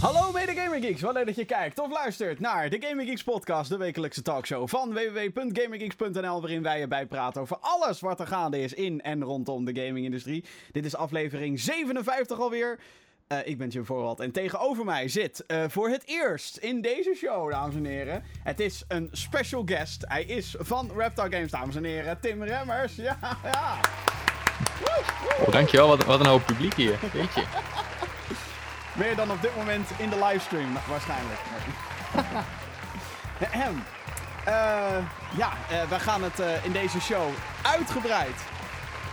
Hallo mede Gaming Geeks, wat leuk dat je kijkt of luistert naar de Gaming Geeks podcast, de wekelijkse talkshow van www.gaminggeeks.nl waarin wij je bijpraten over alles wat er gaande is in en rondom de gamingindustrie. Dit is aflevering 57 alweer. Uh, ik ben Jim Voorwald en tegenover mij zit uh, voor het eerst in deze show, dames en heren. Het is een special guest. Hij is van Reptar Games, dames en heren. Tim Remmers, ja, ja. Oh, dankjewel, wat, wat een hoop publiek hier, weet je. Meer dan op dit moment in de livestream, waarschijnlijk. uh, ja, uh, we gaan het uh, in deze show uitgebreid.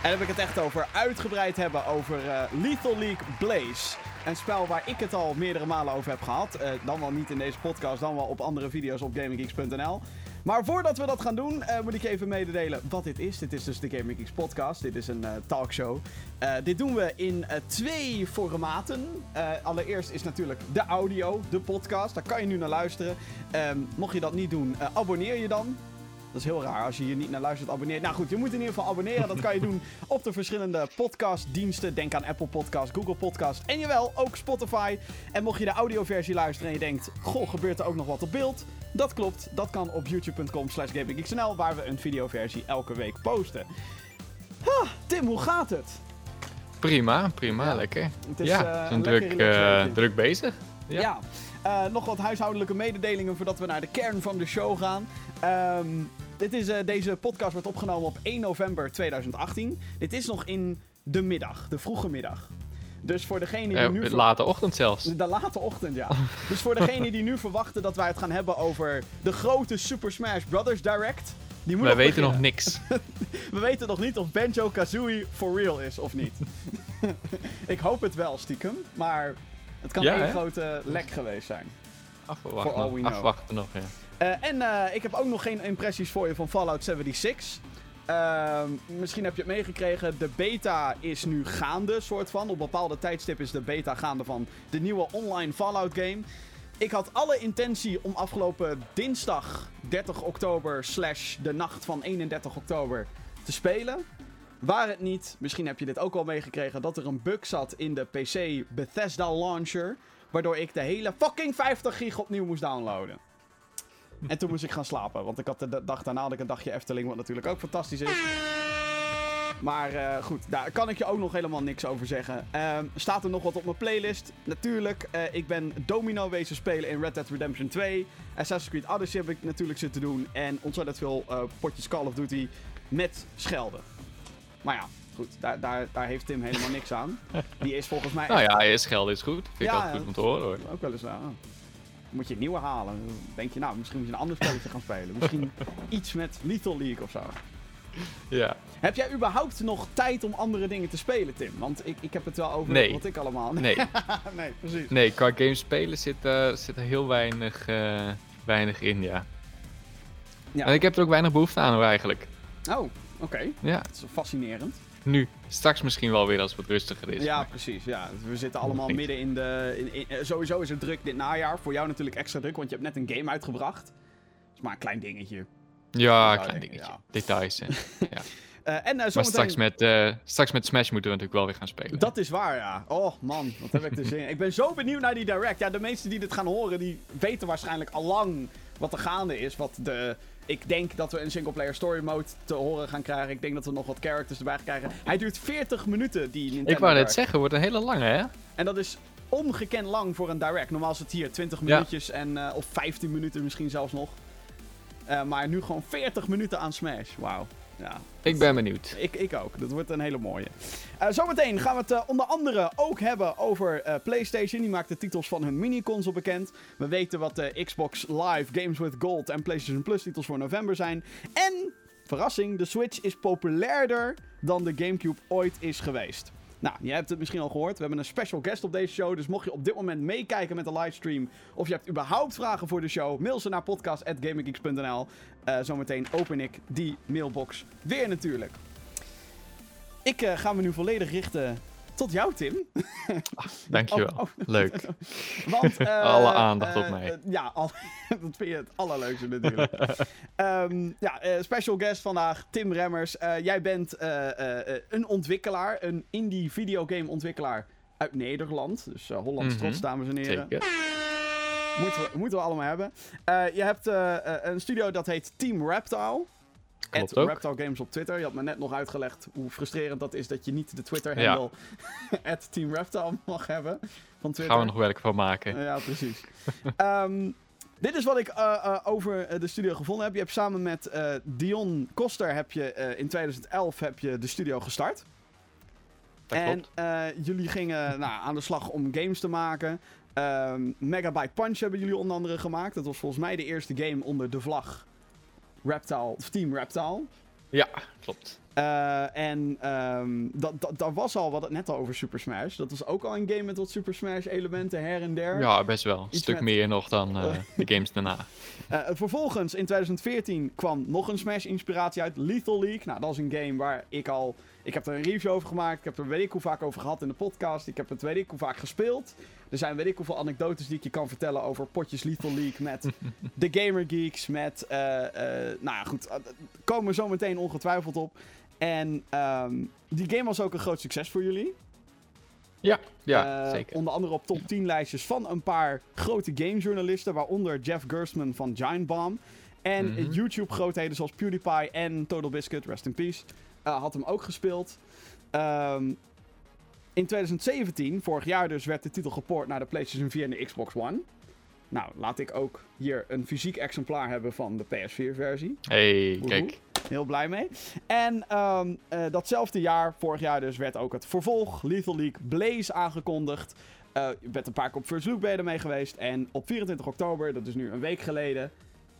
En heb ik het echt over uitgebreid hebben over Lethal League Blaze. Een spel waar ik het al meerdere malen over heb gehad. dan wel niet in deze podcast, dan wel op andere video's op GamingGeeks.nl. Maar voordat we dat gaan doen, uh, moet ik even mededelen wat dit is. Dit is dus de Gaming Geeks podcast. Dit is een uh, talkshow. Uh, dit doen we in twee formaten. allereerst is natuurlijk de audio, de podcast. Daar kan je nu naar luisteren. Um, mocht je dat niet doen, abonneer je dan. Dat is heel raar als je hier niet naar luistert, abonneer. Nou goed, je moet in ieder geval abonneren. Dat kan je doen op de verschillende podcastdiensten. Denk aan Apple Podcast, Google Podcast en jawel, ook Spotify. En mocht je de audioversie luisteren en je denkt... Goh, gebeurt er ook nog wat op beeld? Dat klopt, dat kan op youtube.com slash waar we een videoversie elke week posten. Ha, Tim, hoe gaat het? Prima, prima, ja. lekker. Het is, ja, uh, een druk, uh, druk bezig. Ja. ja. Uh, nog wat huishoudelijke mededelingen voordat we naar de kern van de show gaan. Um, dit is, deze podcast wordt opgenomen op 1 november 2018. Dit is nog in de middag, de vroege middag. Dus voor degene die nu... De late ochtend zelfs. De late ochtend, ja. dus voor degene die nu verwachten dat wij het gaan hebben over de grote Super Smash Bros. Direct... Die moet Wij nog weten nog niks. We weten nog niet of Banjo-Kazooie for real is of niet. ik hoop het wel, stiekem. Maar het kan ja, een grote lek geweest zijn. Afwachten, nog, afwachten nog, ja. Uh, en uh, ik heb ook nog geen impressies voor je van Fallout 76. Uh, misschien heb je het meegekregen. De beta is nu gaande, soort van. Op bepaalde tijdstip is de beta gaande van de nieuwe online Fallout game. Ik had alle intentie om afgelopen dinsdag 30 oktober slash de nacht van 31 oktober te spelen. Waar het niet, misschien heb je dit ook al meegekregen, dat er een bug zat in de PC Bethesda Launcher. Waardoor ik de hele fucking 50 gig opnieuw moest downloaden. En toen moest ik gaan slapen, want ik had de dag daarna had ik een dagje Efteling, wat natuurlijk ook fantastisch is. Maar uh, goed, daar kan ik je ook nog helemaal niks over zeggen. Uh, staat er nog wat op mijn playlist? Natuurlijk, uh, ik ben Domino wezen spelen in Red Dead Redemption 2. Assassin's Creed Odyssey heb ik natuurlijk zitten doen. En ontzettend veel eh, potjes Call of Duty met schelden. Maar ja, goed, daar, daar, daar heeft Tim helemaal niks aan. Die is volgens mij... Nou ja, is schelden is goed. Vind ja, ik ook goed om te horen hoor. Ook wel eens, ja. Moet je een nieuwe halen. Dan denk je, nou, misschien moet je een ander spelletje gaan spelen. Misschien iets met Lethal League of zo. Ja. Heb jij überhaupt nog tijd om andere dingen te spelen, Tim? Want ik, ik heb het wel over nee. wat ik allemaal... Nee. nee, precies. Nee, qua games spelen zit, uh, zit er heel weinig, uh, weinig in, ja. ja. En ik heb er ook weinig behoefte aan, hoor, eigenlijk. Oh, oké. Okay. Ja. Dat is fascinerend. Nu. Straks misschien wel weer als het wat rustiger is. Ja, maar... precies. Ja. We zitten allemaal midden in de... In, in, eh, sowieso is het druk dit najaar. Voor jou natuurlijk extra druk, want je hebt net een game uitgebracht. Dat is maar een klein dingetje. Ja, een klein dingetje. Ja. Details. ja. Uh, en, uh, maar straks met, uh, straks met Smash moeten we natuurlijk wel weer gaan spelen. Dat is waar, ja. Oh man, wat heb ik te zin Ik ben zo benieuwd naar die Direct. Ja, de meesten die dit gaan horen, die weten waarschijnlijk al lang wat er gaande is. Wat de... Ik denk dat we een single-player story mode te horen gaan krijgen. Ik denk dat we nog wat characters erbij gaan krijgen. Hij duurt 40 minuten, die Nintendo Ik wou net zeggen, wordt een hele lange, hè? En dat is ongekend lang voor een Direct. Normaal is het hier 20 minuutjes en, of 15 minuten misschien zelfs nog. Uh, maar nu gewoon 40 minuten aan Smash. Wauw. Ja, ik ben benieuwd. Ik, ik ook. Dat wordt een hele mooie. Uh, zometeen gaan we het uh, onder andere ook hebben over uh, PlayStation. Die maakt de titels van hun mini-console bekend. We weten wat de Xbox Live, Games with Gold en PlayStation Plus titels voor november zijn. En, verrassing, de Switch is populairder dan de GameCube ooit is geweest. Nou, je hebt het misschien al gehoord. We hebben een special guest op deze show. Dus mocht je op dit moment meekijken met de livestream. of je hebt überhaupt vragen voor de show. mail ze naar podcast.gaminggeeks.nl. Uh, zometeen open ik die mailbox weer natuurlijk. Ik uh, ga me nu volledig richten tot jou, Tim. Ah, dankjewel. Oh, oh. Leuk. Want, uh, Alle aandacht op mij. ja, al, dat vind je het allerleukste natuurlijk. um, ja, special guest vandaag, Tim Remmers. jij bent een ontwikkelaar, een indie videogame ontwikkelaar uit Nederland. Dus Hollands mm trots, dames en heren. Zeker. Moeten we, moeten we allemaal hebben. je hebt een studio dat heet Team Reptile. Klopt ook. Reptile Games op Twitter. Je had me net nog uitgelegd hoe frustrerend dat is dat je niet de Twitter-handle ja. Team Reptile mag hebben van Twitter. Gaan we nog werk van maken. ja, precies. um, dit is wat ik uh, uh, over de studio gevonden heb. Je hebt samen met uh, Dion Koster heb je, in 2011 heb je de studio gestart. Dat en jullie gingen nou, aan de slag om games te maken. Um, Megabyte Punch hebben jullie onder andere gemaakt. Dat was volgens mij de eerste game onder de vlag Reptile, Team Reptile. Ja, klopt. Uh, en um, dat, dat, dat, was al, wat het net al over Super Smash. Dat was ook al een game met wat Super Smash elementen her en der. Ja, best wel. Een stuk meer nog dan uh, de games daarna. Uh, vervolgens, in 2014 kwam nog een Smash inspiratie uit, Lethal League. Nou, dat is een game waar ik al... Ik heb er een review over gemaakt. Ik heb er weet ik hoe vaak over gehad in de podcast. Ik heb het weet ik hoe vaak gespeeld. Er zijn weet ik hoeveel anekdotes die ik je kan vertellen over potjes Lethal League met de Gamer Geeks. Met, nou ja, goed. komen we zo meteen ongetwijfeld op. En um, die game was ook een groot succes voor jullie. Ja, ja uh, zeker. Onder andere op top 10 lijstjes van een paar grote gamejournalisten, waaronder Jeff Gerstmann van Giant Bomb. En mm -hmm. YouTube-grootheden zoals PewDiePie en Total Biscuit, rest in peace, had hem ook gespeeld. Um, in 2017, vorig jaar dus, werd de titel geport naar de PlayStation 4 en de Xbox One. Nou, laat ik ook hier een fysiek exemplaar hebben van de PS4-versie. Hey, kijk. Heel blij mee. En um, uh, datzelfde jaar, vorig jaar dus, werd ook het vervolg Lethal League Blaze aangekondigd. Uh, je bent een paar keer op First Look ben mee geweest. En op 24 oktober, dat is nu een week geleden,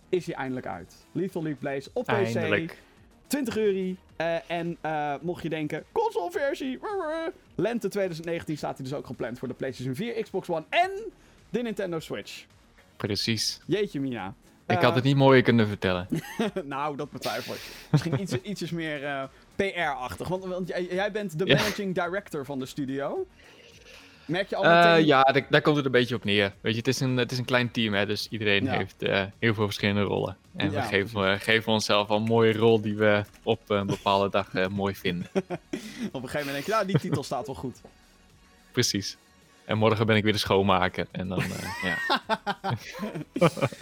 is hij eindelijk uit. Lethal League Blaze op PC. Eindelijk. 20 euro. Uh, en uh, mocht je denken, consoleversie, lente 2019 staat hij dus ook gepland voor de PlayStation 4, Xbox One en de Nintendo Switch. Precies. Jeetje Mina. Ik had het niet mooier kunnen vertellen. nou, dat betwijfel ik. Misschien iets, ietsjes meer PR-achtig. Want, want jij, jij, bent de managing director van de studio. Merk je al meteen... Uh, ja, daar, komt het een beetje op neer. Weet je, het is een, het is een klein team, hè, dus iedereen ja. heeft uh, heel veel verschillende rollen. En ja, we geven, uh, geven onszelf al een mooie rol die we op een bepaalde dag mooi vinden. op een gegeven moment denk je, nou, die titel staat wel goed. Precies. En morgen ben ik weer de schoonmaker. En dan, ja.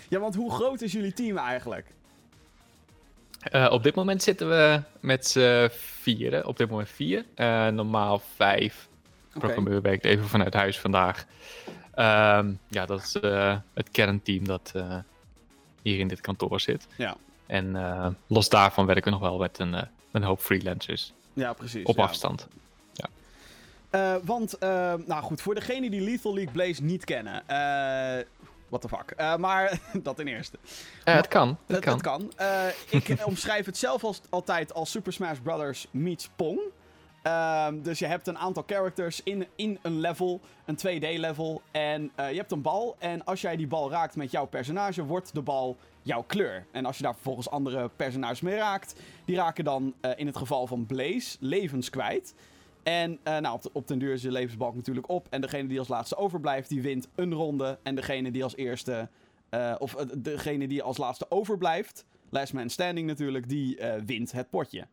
ja, want hoe groot is jullie team eigenlijk? Uh, op dit moment zitten we met z'n vieren. Op dit moment vier. Uh, normaal vijf. Okay. Programmeur werkt even vanuit huis vandaag. Um, ja, dat is het kernteam dat hier in dit kantoor zit. Ja. En los daarvan werken we nog wel met een, met een hoop freelancers. Ja, precies. Op ja. afstand. Uh, want, uh, nou goed, voor degenen die Lethal League Blaze niet kennen. What the fuck. maar dat ten eerste. het kan. Het, het kan. Het kan. ik omschrijf het zelf als, altijd als Super Smash Bros. meets Pong. Ehm, dus je hebt een aantal characters in, in een level, een 2D-level. En je hebt een bal. En als jij die bal raakt met jouw personage, wordt de bal jouw kleur. En als je daar vervolgens andere personages mee raakt, die raken dan in het geval van Blaze levens kwijt. En uh, nou, op, op den duur is de levensbalk natuurlijk op. En degene die als laatste overblijft, die wint een ronde. En degene die als eerste, of degene die als laatste overblijft, last man standing natuurlijk, die wint het potje.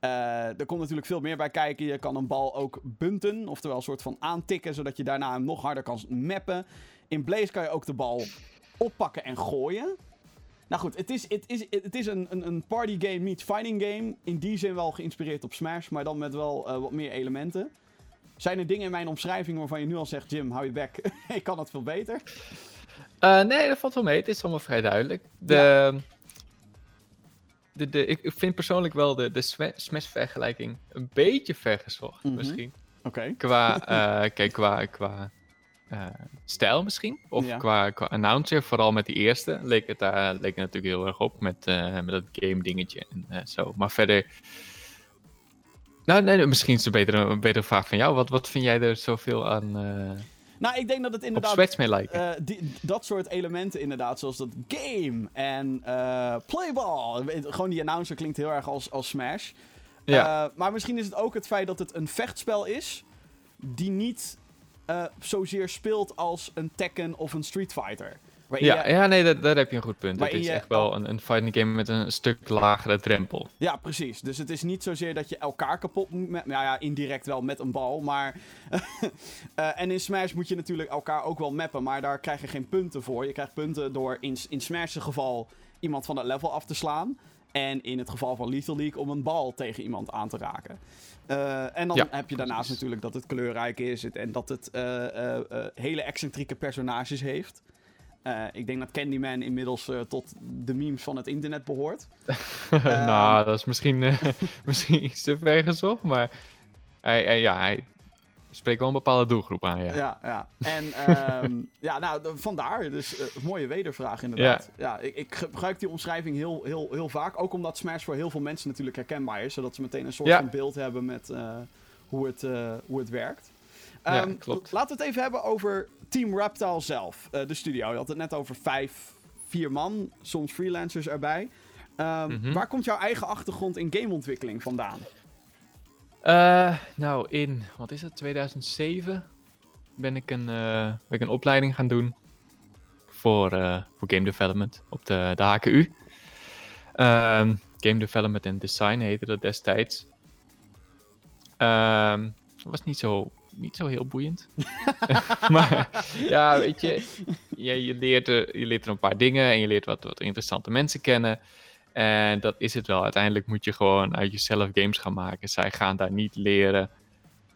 Er komt natuurlijk veel meer bij kijken. Je kan een bal ook bunten, oftewel een soort van aantikken, zodat je daarna hem nog harder kan mappen. In Blaze kan je ook de bal oppakken en gooien. Nou goed, het is, het is, het is een, een, een party game meets fighting game. In die zin wel geïnspireerd op Smash, maar dan met wel uh, wat meer elementen. Zijn er dingen in mijn omschrijving waarvan je nu al zegt, Jim, hou je bek, ik kan het veel beter? Uh, nee, dat valt wel mee. Het is allemaal vrij duidelijk. De, ja. De, de, ik vind persoonlijk wel de, de Smash-vergelijking een beetje vergezocht, mm -hmm. misschien. Oké. Okay. Qua, uh, kijk, qua, qua uh, stijl misschien. Of ja. qua, qua announcer, vooral met die eerste, leek het, daar leek het natuurlijk heel erg op met, met dat game dingetje en zo. Maar verder... Nou, nee, misschien is het een betere, een betere vraag van jou. Wat, wat vind jij er zoveel aan... Nou, ik denk dat het inderdaad... Lijken. Die, dat soort elementen inderdaad, zoals dat game en playball. Gewoon die announcer klinkt heel erg als, als Smash. Ja. maar misschien is het ook het feit dat het een vechtspel is... die niet zozeer speelt als een Tekken of een Street Fighter. Ja, ja, nee, daar, heb je een goed punt. Het is echt wel een, een fighting game met een stuk lagere drempel. Ja, precies. Dus het is niet zozeer dat je elkaar kapot moet... Met, nou ja, indirect wel met een bal, maar... uh, en in Smash moet je natuurlijk elkaar ook wel mappen, maar daar krijg je geen punten voor. Je krijgt punten door in, in Smash's geval iemand van het level af te slaan. En in het geval van Lethal League om een bal tegen iemand aan te raken. Uh, en dan heb je daarnaast natuurlijk dat het kleurrijk is en dat het uh, hele excentrieke personages heeft. Ik denk dat Candyman inmiddels tot de memes van het internet behoort. nou, dat is misschien, misschien iets te ver gezocht, maar hij, ja, hij, spreekt wel een bepaalde doelgroep aan, ja. Ja, ja. En um, ja, nou, vandaar. Dus uh, mooie wedervraag inderdaad. Ja, ja ik, ik, gebruik die omschrijving heel, heel, heel vaak. Ook omdat Smash voor heel veel mensen natuurlijk herkenbaar is. Zodat ze meteen een soort van beeld hebben met uh, hoe, het, uh, hoe het werkt. Um, ja, ehm, klopt. Laten we het even hebben over Team Reptile zelf. de studio. Je had het net over vijf, vier man. Soms freelancers erbij. Um, mm -hmm. Waar komt jouw eigen achtergrond in gameontwikkeling vandaan? Uh, nou, in, wat is het, 2007 ben ik een, uh, ben ik een opleiding gaan doen voor, uh, voor game development op de, de HKU. Um, ehm, game development en design heette dat destijds. Um, dat was niet zo, niet zo heel boeiend. maar ja, weet je, je, je, leert er, je leert er een paar dingen en je leert wat, wat interessante mensen kennen. En dat is het wel. Uiteindelijk moet je gewoon uit jezelf games gaan maken. Zij gaan daar niet leren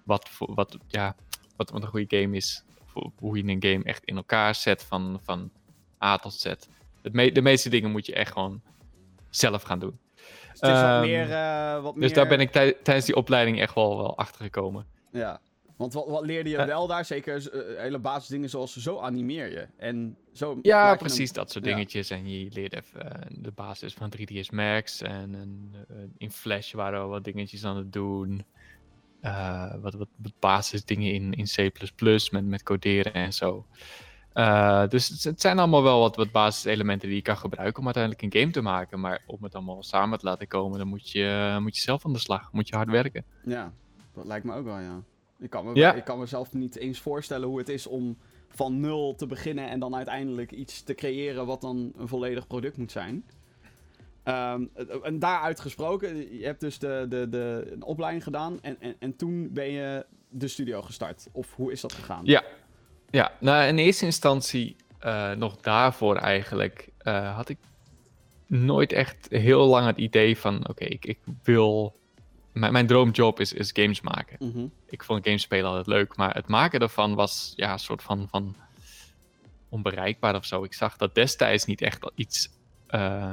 wat, voor, wat, ja, wat, wat een goede game is. Hoe je een game echt in elkaar zet van, van A tot Z. Het de meeste dingen moet je echt gewoon zelf gaan doen. Dus, wat ehm, meer, uh, wat dus daar ben ik tijdens die opleiding echt wel, wel achter gekomen. Ja, want wat, wat leerde je eh. wel daar? Zeker uh, hele basisdingen zoals zo animeer je. En zo ja, precies dat soort dingetjes. En je leert even de basis van 3ds Max. En, en in Flash waren we wat dingetjes aan het doen. wat, wat, wat basisdingen in, in C++ met, met coderen en zo. dus het, het, zijn allemaal wel wat, wat basiselementen die je kan gebruiken om uiteindelijk een game te maken. Maar om het allemaal samen te laten komen, dan moet je, moet je zelf aan de slag. Moet je hard werken. Ja, dat lijkt me ook wel, ja. Ik kan, me, ik kan mezelf niet eens voorstellen hoe het is om van nul te beginnen en dan uiteindelijk iets te creëren wat dan een volledig product moet zijn. Um, en daaruit gesproken, je hebt dus de, de, de, een opleiding gedaan en, en, en toen ben je de studio gestart. Of hoe is dat gegaan? Ja, ja nou in eerste instantie, uh, nog daarvoor eigenlijk, uh, had ik nooit echt heel lang het idee van: oké, ik, ik wil mijn, mijn droomjob is, is games maken. Mhm. Ik vond games spelen altijd leuk, maar het maken ervan was ja, een soort van, van onbereikbaar of zo. Ik zag dat destijds niet echt iets uh,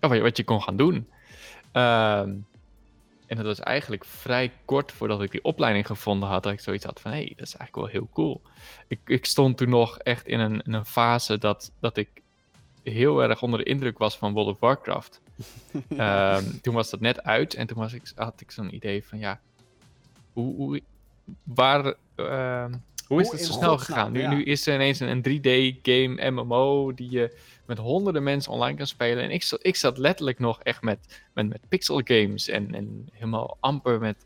wat, je, kon gaan doen. Ehm, en dat was eigenlijk vrij kort voordat ik die opleiding gevonden had, dat ik zoiets had van, hé, hey, dat is eigenlijk wel heel cool. Ik, ik stond toen nog echt in een, in een fase dat, dat ik heel erg onder de indruk was van World of Warcraft. Ehm, toen was dat net uit en toen was ik, had ik zo'n idee van ja, hoe, hoe, waar, ehm, hoe is het zo snel gegaan? Nu, nu is er ineens een, 3D-game MMO die je met honderden mensen online kan spelen. En ik, ik zat letterlijk nog echt met, met, met pixel games en, en helemaal amper met,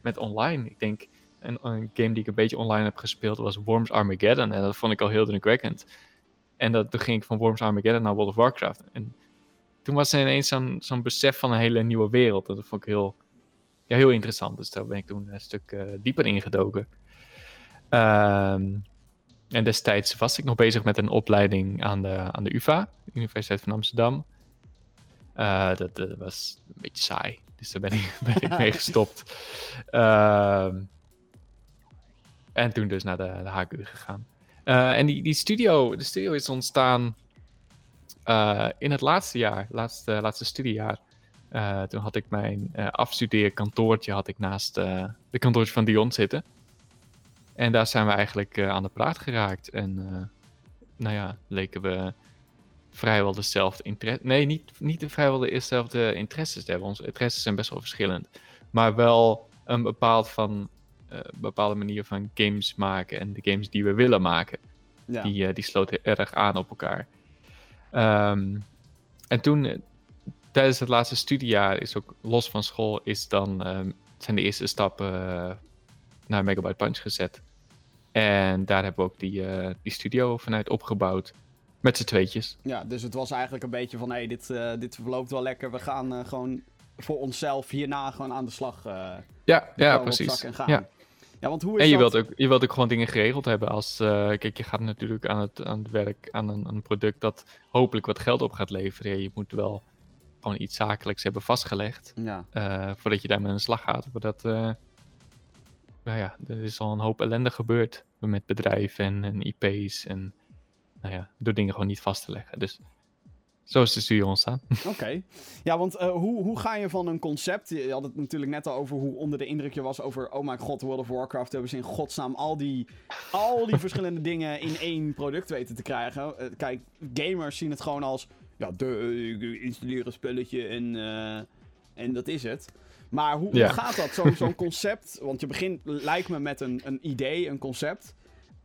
met online. Ik denk, een, een game die ik een beetje online heb gespeeld was Worms Armageddon. En dat vond ik al heel indrukwekkend. En dat, toen ging ik van Worms Armageddon naar World of Warcraft. En toen was ineens zo'n besef van een hele nieuwe wereld. Dat vond ik heel, ja, heel interessant. Dus daar ben ik toen een stuk uh, dieper ingedoken. Um, en destijds was ik nog bezig met een opleiding aan de, aan de UvA, Universiteit van Amsterdam. Uh, dat, was een beetje saai, dus daar ben ik, ben ik mee gestopt. Uh, en toen dus naar de, de HKU gegaan. Uh, en die, die studio, de studio is ontstaan uh, in het laatste jaar, laatste, laatste studiejaar. Uh, toen had ik mijn afstudeerkantoortje had ik naast de kantoortje van Dion zitten. En daar zijn we eigenlijk aan de praat geraakt. En nou ja, leken we vrijwel dezelfde interesse. Nee, niet, niet vrijwel dezelfde interesses te hebben. Onze interesses zijn best wel verschillend. Maar wel een bepaald van uh, bepaalde manier van games maken en de games die we willen maken. Ja. Die, uh, die sloten erg aan op elkaar. Um, en toen, eh, tijdens het laatste studiejaar, is ook los van school, is dan, um, zijn de eerste stappen naar Megabyte Punch gezet. En daar hebben we ook die, die studio vanuit opgebouwd. met z'n tweetjes. Ja, dus het was eigenlijk een beetje van, hé, hey, dit, uh, dit verloopt wel lekker. We gaan uh, gewoon voor onszelf hierna gewoon aan de slag. Ja, ja precies. En gaan. Ja. Ja, want hoe is en je dat... wilt, ook, je wilt ook gewoon dingen geregeld hebben. Als, kijk, je gaat natuurlijk aan het, aan het werk, aan een, een product dat hopelijk wat geld op gaat leveren. Je moet wel gewoon iets zakelijks hebben vastgelegd. Ja. voordat je daarmee aan de slag gaat. Voordat, nou ja, er is al een hoop ellende gebeurd met bedrijven en, en IP's en nou ja, door dingen gewoon niet vast te leggen. Dus zo is de studio ontstaan. Oké. Ja, want uh, hoe, hoe ga je van een concept... Je had het natuurlijk net al over hoe onder de indruk je was over... Oh mijn god, World of Warcraft hebben ze in godsnaam al die, al die verschillende dingen in één product weten te krijgen. Uh, kijk, gamers zien het gewoon als... Ja, de, installeer een spelletje en, uh, en dat is het. Maar hoe, hoe gaat dat, zo'n concept? Want je begint, lijkt me, met een, een idee, een concept.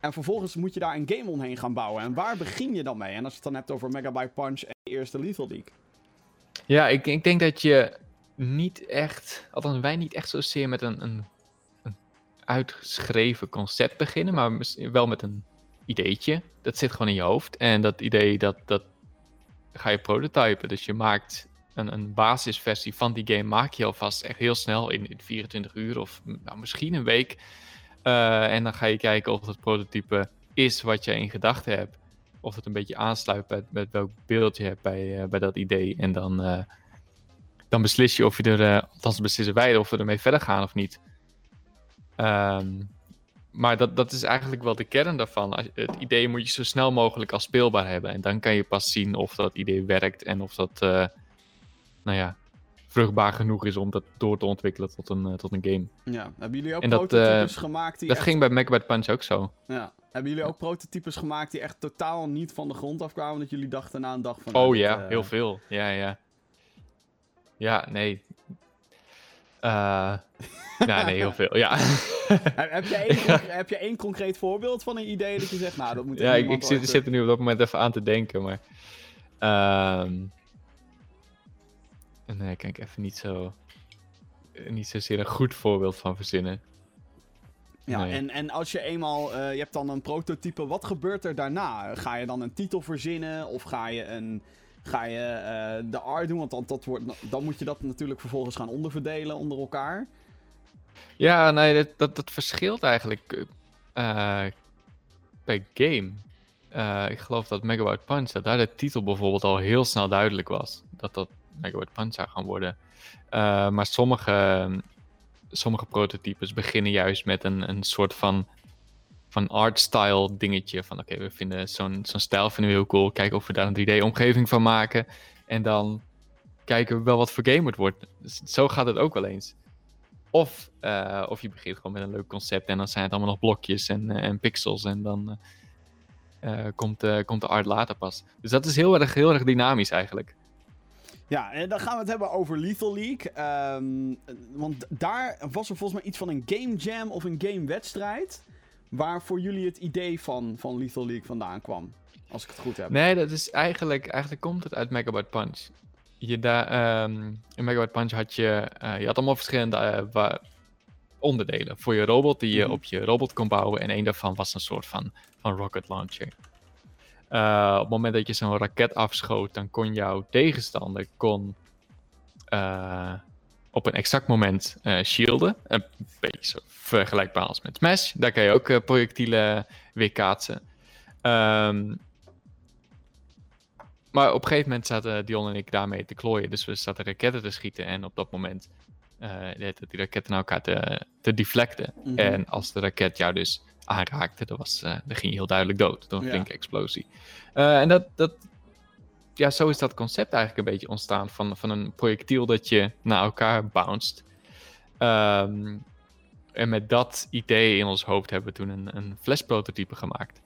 En vervolgens moet je daar een game omheen gaan bouwen. En waar begin je dan mee? En als je het dan hebt over Megabyte Punch en de eerste Lethal League. Ja, ik, ik denk dat je niet echt, althans wij niet echt zozeer met een, een, een uitgeschreven concept beginnen, maar wel met een ideetje. Dat zit gewoon in je hoofd. En dat idee, dat, dat ga je prototypen. Dus je maakt een, een basisversie van die game, maak je alvast echt heel snel in, in 24 uur of nou, misschien een week. Uh, en dan ga je kijken of het prototype is wat je in gedachten hebt. Of het een beetje aansluit met, met welk beeld je hebt bij, uh, bij dat idee. En dan, uh, dan beslis je of je er, althans beslissen wij of we ermee verder gaan of niet. Um, maar dat, dat is eigenlijk wel de kern daarvan. Het idee moet je zo snel mogelijk als speelbaar hebben. En dan kan je pas zien of dat idee werkt en of dat, nou ja, vruchtbaar genoeg is om dat door te ontwikkelen tot een, uh, tot een game. Ja, hebben jullie ook en prototypes dat, gemaakt die Dat ging bij Megabyte Punch ook zo. Ja. Hebben jullie ook prototypes gemaakt die echt totaal niet van de grond afkwamen? Dat jullie dachten na een dag van... Oh ja, uh... heel veel. Ja, ja. Ja, nee. Uh, nou, nee, heel veel, ja. heb, je één, heb je één concreet voorbeeld van een idee dat je zegt, nou, dat moet Ja, ik, ik zit, zit, er nu op dat moment even aan te denken, maar... Uh, en daar kan ik even niet zo. Eh, niet zozeer een goed voorbeeld van verzinnen. Ja, en, en als je eenmaal. Uh, je hebt dan een prototype, wat gebeurt er daarna? Ga je dan een titel verzinnen? Of ga je een. Ga je uh, de art doen? Want dan, dat wordt, dan moet je dat natuurlijk vervolgens gaan onderverdelen onder elkaar. Ja, nee, dat, dat, dat verschilt eigenlijk uh, per game. ik geloof dat Megabyte Punch, dat daar de titel bijvoorbeeld al heel snel duidelijk was. Dat dat Megabyte zou gaan worden. Uh, maar sommige, sommige prototypes beginnen juist met een, een soort van, van art-style dingetje. Van oké, we vinden zo'n zo'n stijl vinden we heel cool. Kijken of we daar een 3D-omgeving van maken. En dan kijken we wel wat voor game het wordt. Dus zo gaat het ook wel eens. Of, uh, of je begint gewoon met een leuk concept en dan zijn het allemaal nog blokjes en, uh, en pixels. En dan komt, komt de art later pas. Dus dat is heel erg, heel erg dynamisch eigenlijk. Ja, en dan gaan we het hebben over Lethal League. Um, want daar was er volgens mij iets van een game jam of een game wedstrijd. Waar voor jullie het idee van, van Lethal League vandaan kwam. Als ik het goed heb. Nee, dat is eigenlijk, eigenlijk komt het uit Megabyte Punch. Je daar, um, in Megabyte Punch had je, uh, je had allemaal verschillende uh, onderdelen voor je robot die je mm -hmm. op je robot kon bouwen. En een daarvan was een soort van, van rocket launcher. Uh, op het moment dat je zo'n raket afschoot, dan kon jouw tegenstander kon, uh, op een exact moment uh, shielden. Een beetje zo vergelijkbaar als met Smash. Daar kan je ook projectielen weer kaatsen. Um, maar op een gegeven moment zaten Dion en ik daarmee te klooien. Dus we zaten raketten te schieten. En op dat moment die raketten naar elkaar te, te deflecten. Mm -hmm. En als de raket jou dus aanraakte, dan, was, uh, dan ging je heel duidelijk dood door een flinke explosie. Uh, en dat, dat, ja, zo is dat concept eigenlijk een beetje ontstaan van, van een projectiel dat je naar elkaar bounced. Um, en met dat idee in ons hoofd hebben we toen een, een flash-prototype gemaakt.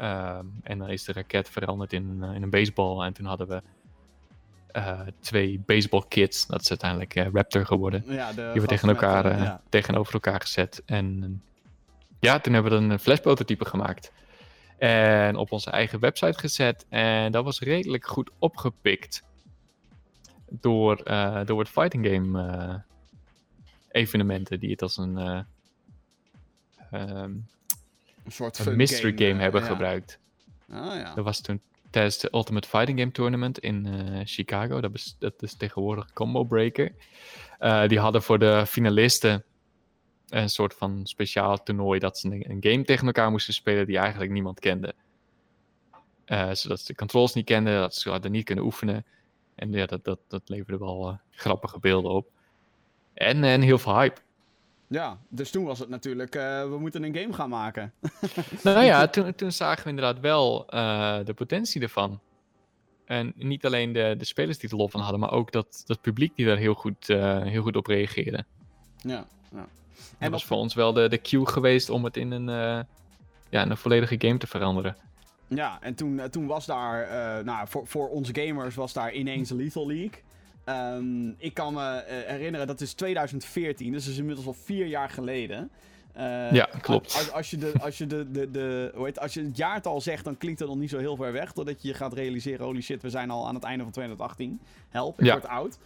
Um, en dan is de raket veranderd in, in een baseball. En toen hadden we uh, twee baseball kits. Dat is uiteindelijk uh, Raptor geworden. Ja, die hebben tegen elkaar, uh, ja. tegenover elkaar gezet. En ja, toen hebben we een flash-prototype gemaakt. En op onze eigen website gezet. En dat was redelijk goed opgepikt. Door, uh, door het fighting game uh, evenementen. Die het als een, uh, um, een soort een mystery game, game hebben ja. gebruikt. Ah, ja. Dat was toen tijdens de Ultimate Fighting Game Tournament in uh, Chicago. Dat is, dat is tegenwoordig Combo Breaker. Uh, die hadden voor de finalisten een soort van speciaal toernooi dat ze een, game tegen elkaar moesten spelen die eigenlijk niemand kende. Uh, zodat ze de controls niet kenden, dat ze hadden niet kunnen oefenen. En ja, dat, dat, dat leverde wel grappige beelden op. En, en heel veel hype. Ja, dus toen was het natuurlijk, uh, we moeten een game gaan maken. nou ja, toen, toen zagen we inderdaad wel de potentie ervan. En niet alleen de, de spelers die er lol van hadden, maar ook dat, dat publiek die daar heel goed, heel goed op reageerde. Ja, ja. En dat was voor ons wel de, de cue geweest om het in een, ja, in een volledige game te veranderen. Ja, en toen, toen was daar, nou, voor, voor ons gamers was daar ineens Lethal League. Um, ik kan me uh, herinneren, dat is 2014, dus dat is inmiddels al vier jaar geleden. Uh, ja, klopt. Als, als, je de, als, je de, de, de, hoe heet, als je het jaartal zegt, dan klinkt het nog niet zo heel ver weg. Totdat je gaat realiseren, holy shit, we zijn al aan het einde van 2018. Help, ik ja. word oud.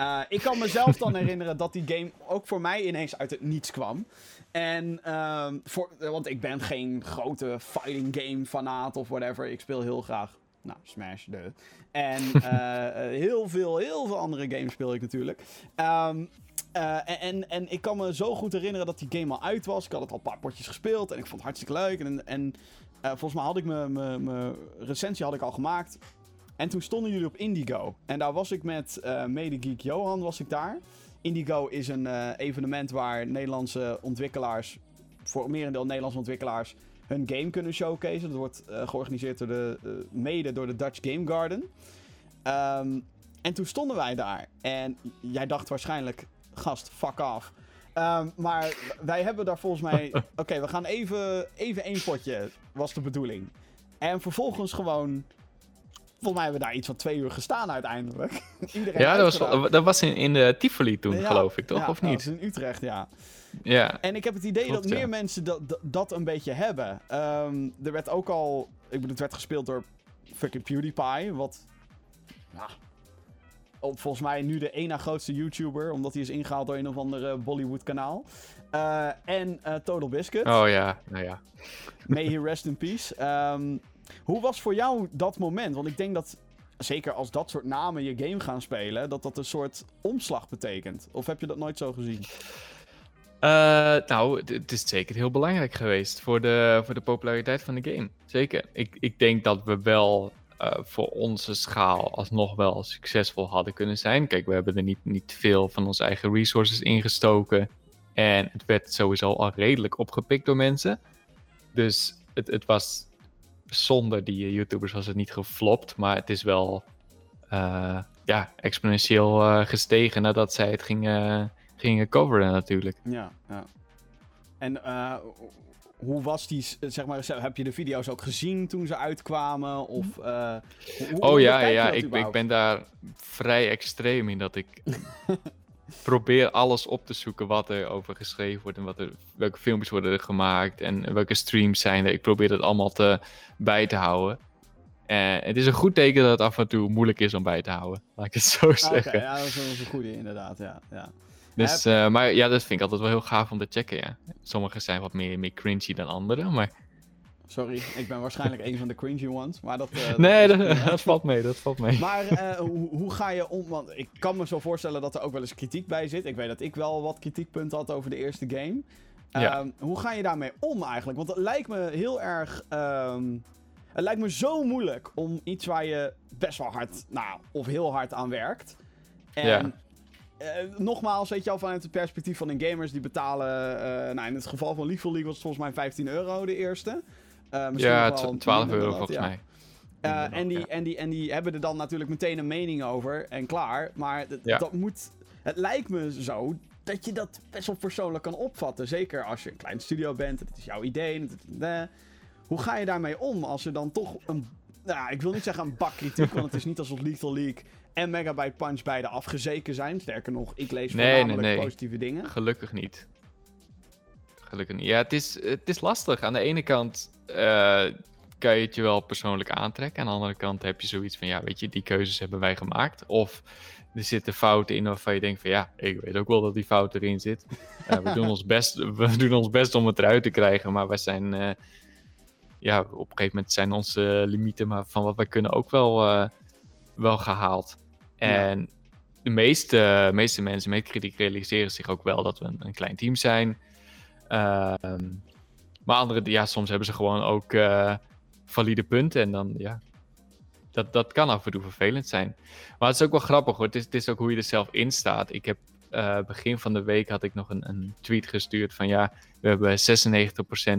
Uh, ik kan mezelf dan herinneren dat die game ook voor mij ineens uit het niets kwam. En, um, voor, want ik ben geen grote fighting game fanaat of whatever. Ik speel heel graag nou, Smash, de. En uh, heel veel, heel veel andere games speel ik natuurlijk. Um, uh, en, en ik kan me zo goed herinneren dat die game al uit was. Ik had het al een paar potjes gespeeld en ik vond het hartstikke leuk. En, en volgens mij had ik mijn recensie had ik al gemaakt. En toen stonden jullie op Indigo. En daar was ik met uh, medegeek Johan was ik daar. Indigo is een evenement waar Nederlandse ontwikkelaars, voor merendeel Nederlandse ontwikkelaars, hun game kunnen showcase. Dat wordt uh, georganiseerd door de, mede door de Dutch Game Garden. Um, en toen stonden wij daar. En jij dacht waarschijnlijk, gast, fuck off. Um, maar wij hebben daar volgens mij... Oké, okay, we gaan even, even één potje, was de bedoeling. En vervolgens gewoon... Volgens mij hebben we daar iets van twee uur gestaan uiteindelijk. Iedereen ja, dat was, dat was in, in de Tivoli toen, ja, geloof ik, toch? Ja, of niet? Dat is in Utrecht, ja. Ja. En ik heb het idee Klopt, dat meer ja. mensen dat, dat, dat een beetje hebben. Um, er werd ook al. Ik bedoel, het werd gespeeld door fucking PewDiePie. Wat. Ja. Op, volgens mij nu de één na grootste YouTuber. Omdat hij is ingehaald door een of ander Bollywood kanaal. Uh, en uh, Total Biscuit. Oh ja, nou ja. May he rest in peace. Um, hoe was voor jou dat moment? Want ik denk dat. Zeker als dat soort namen je game gaan spelen, dat dat een soort omslag betekent. Of heb je dat nooit zo gezien? Uh, nou, het is zeker heel belangrijk geweest voor de, voor de populariteit van de game. Zeker. Ik, ik denk dat we wel uh, voor onze schaal alsnog wel succesvol hadden kunnen zijn. Kijk, we hebben er niet, niet veel van onze eigen resources ingestoken. En het werd sowieso al redelijk opgepikt door mensen. Dus het, het was zonder die YouTubers was het niet geflopt. Maar het is wel uh, ja, exponentieel gestegen nadat zij het gingen gingen coveren natuurlijk. Ja, ja. En uh, hoe was die, zeg maar, heb je de video's ook gezien toen ze uitkwamen? Of, hoe, oh ja, ja ik, ik, ben daar vrij extreem in dat ik probeer alles op te zoeken wat er over geschreven wordt en wat er, welke filmpjes worden er gemaakt en welke streams zijn er. Ik probeer dat allemaal te, bij te houden. En het is een goed teken dat het af en toe moeilijk is om bij te houden, laat ik het zo zeggen. Okay, ja, dat is een goede inderdaad, ja. ja. Dus, uh, maar ja, dat vind ik altijd wel heel gaaf om te checken, ja. Sommige zijn wat meer, meer cringy dan andere, maar... Sorry, ik ben waarschijnlijk een van de cringy ones, maar dat... Uh, nee, dat, dat, dat, valt mee, dat valt mee. Maar uh, hoe, hoe, ga je om... Want ik kan me zo voorstellen dat er ook wel eens kritiek bij zit. Ik weet dat ik wel wat kritiekpunten had over de eerste game. Ja. Um, hoe ga je daarmee om eigenlijk? Want het lijkt me heel erg... Um, het lijkt me zo moeilijk om iets waar je best wel hard, nou, of heel hard aan werkt. En ja. Uh, nogmaals, weet je al, vanuit het perspectief van de gamers die betalen. Uh, nou, in het geval van Lethal League was het volgens mij 15 euro de eerste. Uh, ja, 12 euro volgens ja. mij. en, die, ja. en, die, en die hebben er dan natuurlijk meteen een mening over en klaar. Maar ja. dat moet. Het lijkt me zo dat je dat best wel persoonlijk kan opvatten. Zeker als je een klein studio bent, het is jouw idee. Het, hoe ga je daarmee om als er dan toch een. Nou, ik wil niet zeggen een bak kritiek, want het is niet alsof Lethal League en Megabyte Punch beide afgezeken zijn. Sterker nog, ik lees nee, voornamelijk nee, nee. positieve dingen. Gelukkig niet. Gelukkig niet. Ja, het is, het is lastig. Aan de ene kant uh, kan je het je wel persoonlijk aantrekken. Aan de andere kant heb je zoiets van, ja, weet je, die keuzes hebben wij gemaakt. Of er zitten fouten in waarvan je denkt van, ja, ik weet ook wel dat die fout erin zit. Uh, we, doen ons best, we doen ons best om het eruit te krijgen, maar wij zijn... Uh, ja, op een gegeven moment zijn onze limieten maar van wat wij kunnen ook wel, wel gehaald. En de meeste, meeste mensen met kritiek realiseren zich ook wel dat we een, een klein team zijn. Ehm, maar anderen, ja, soms hebben ze gewoon ook valide punten. En dan, ja, dat, dat kan af en toe vervelend zijn. Maar het is ook wel grappig hoor. Het is, het is ook hoe je er zelf in staat. Ik heb uh, begin van de week had ik nog een, een tweet gestuurd van ja, we hebben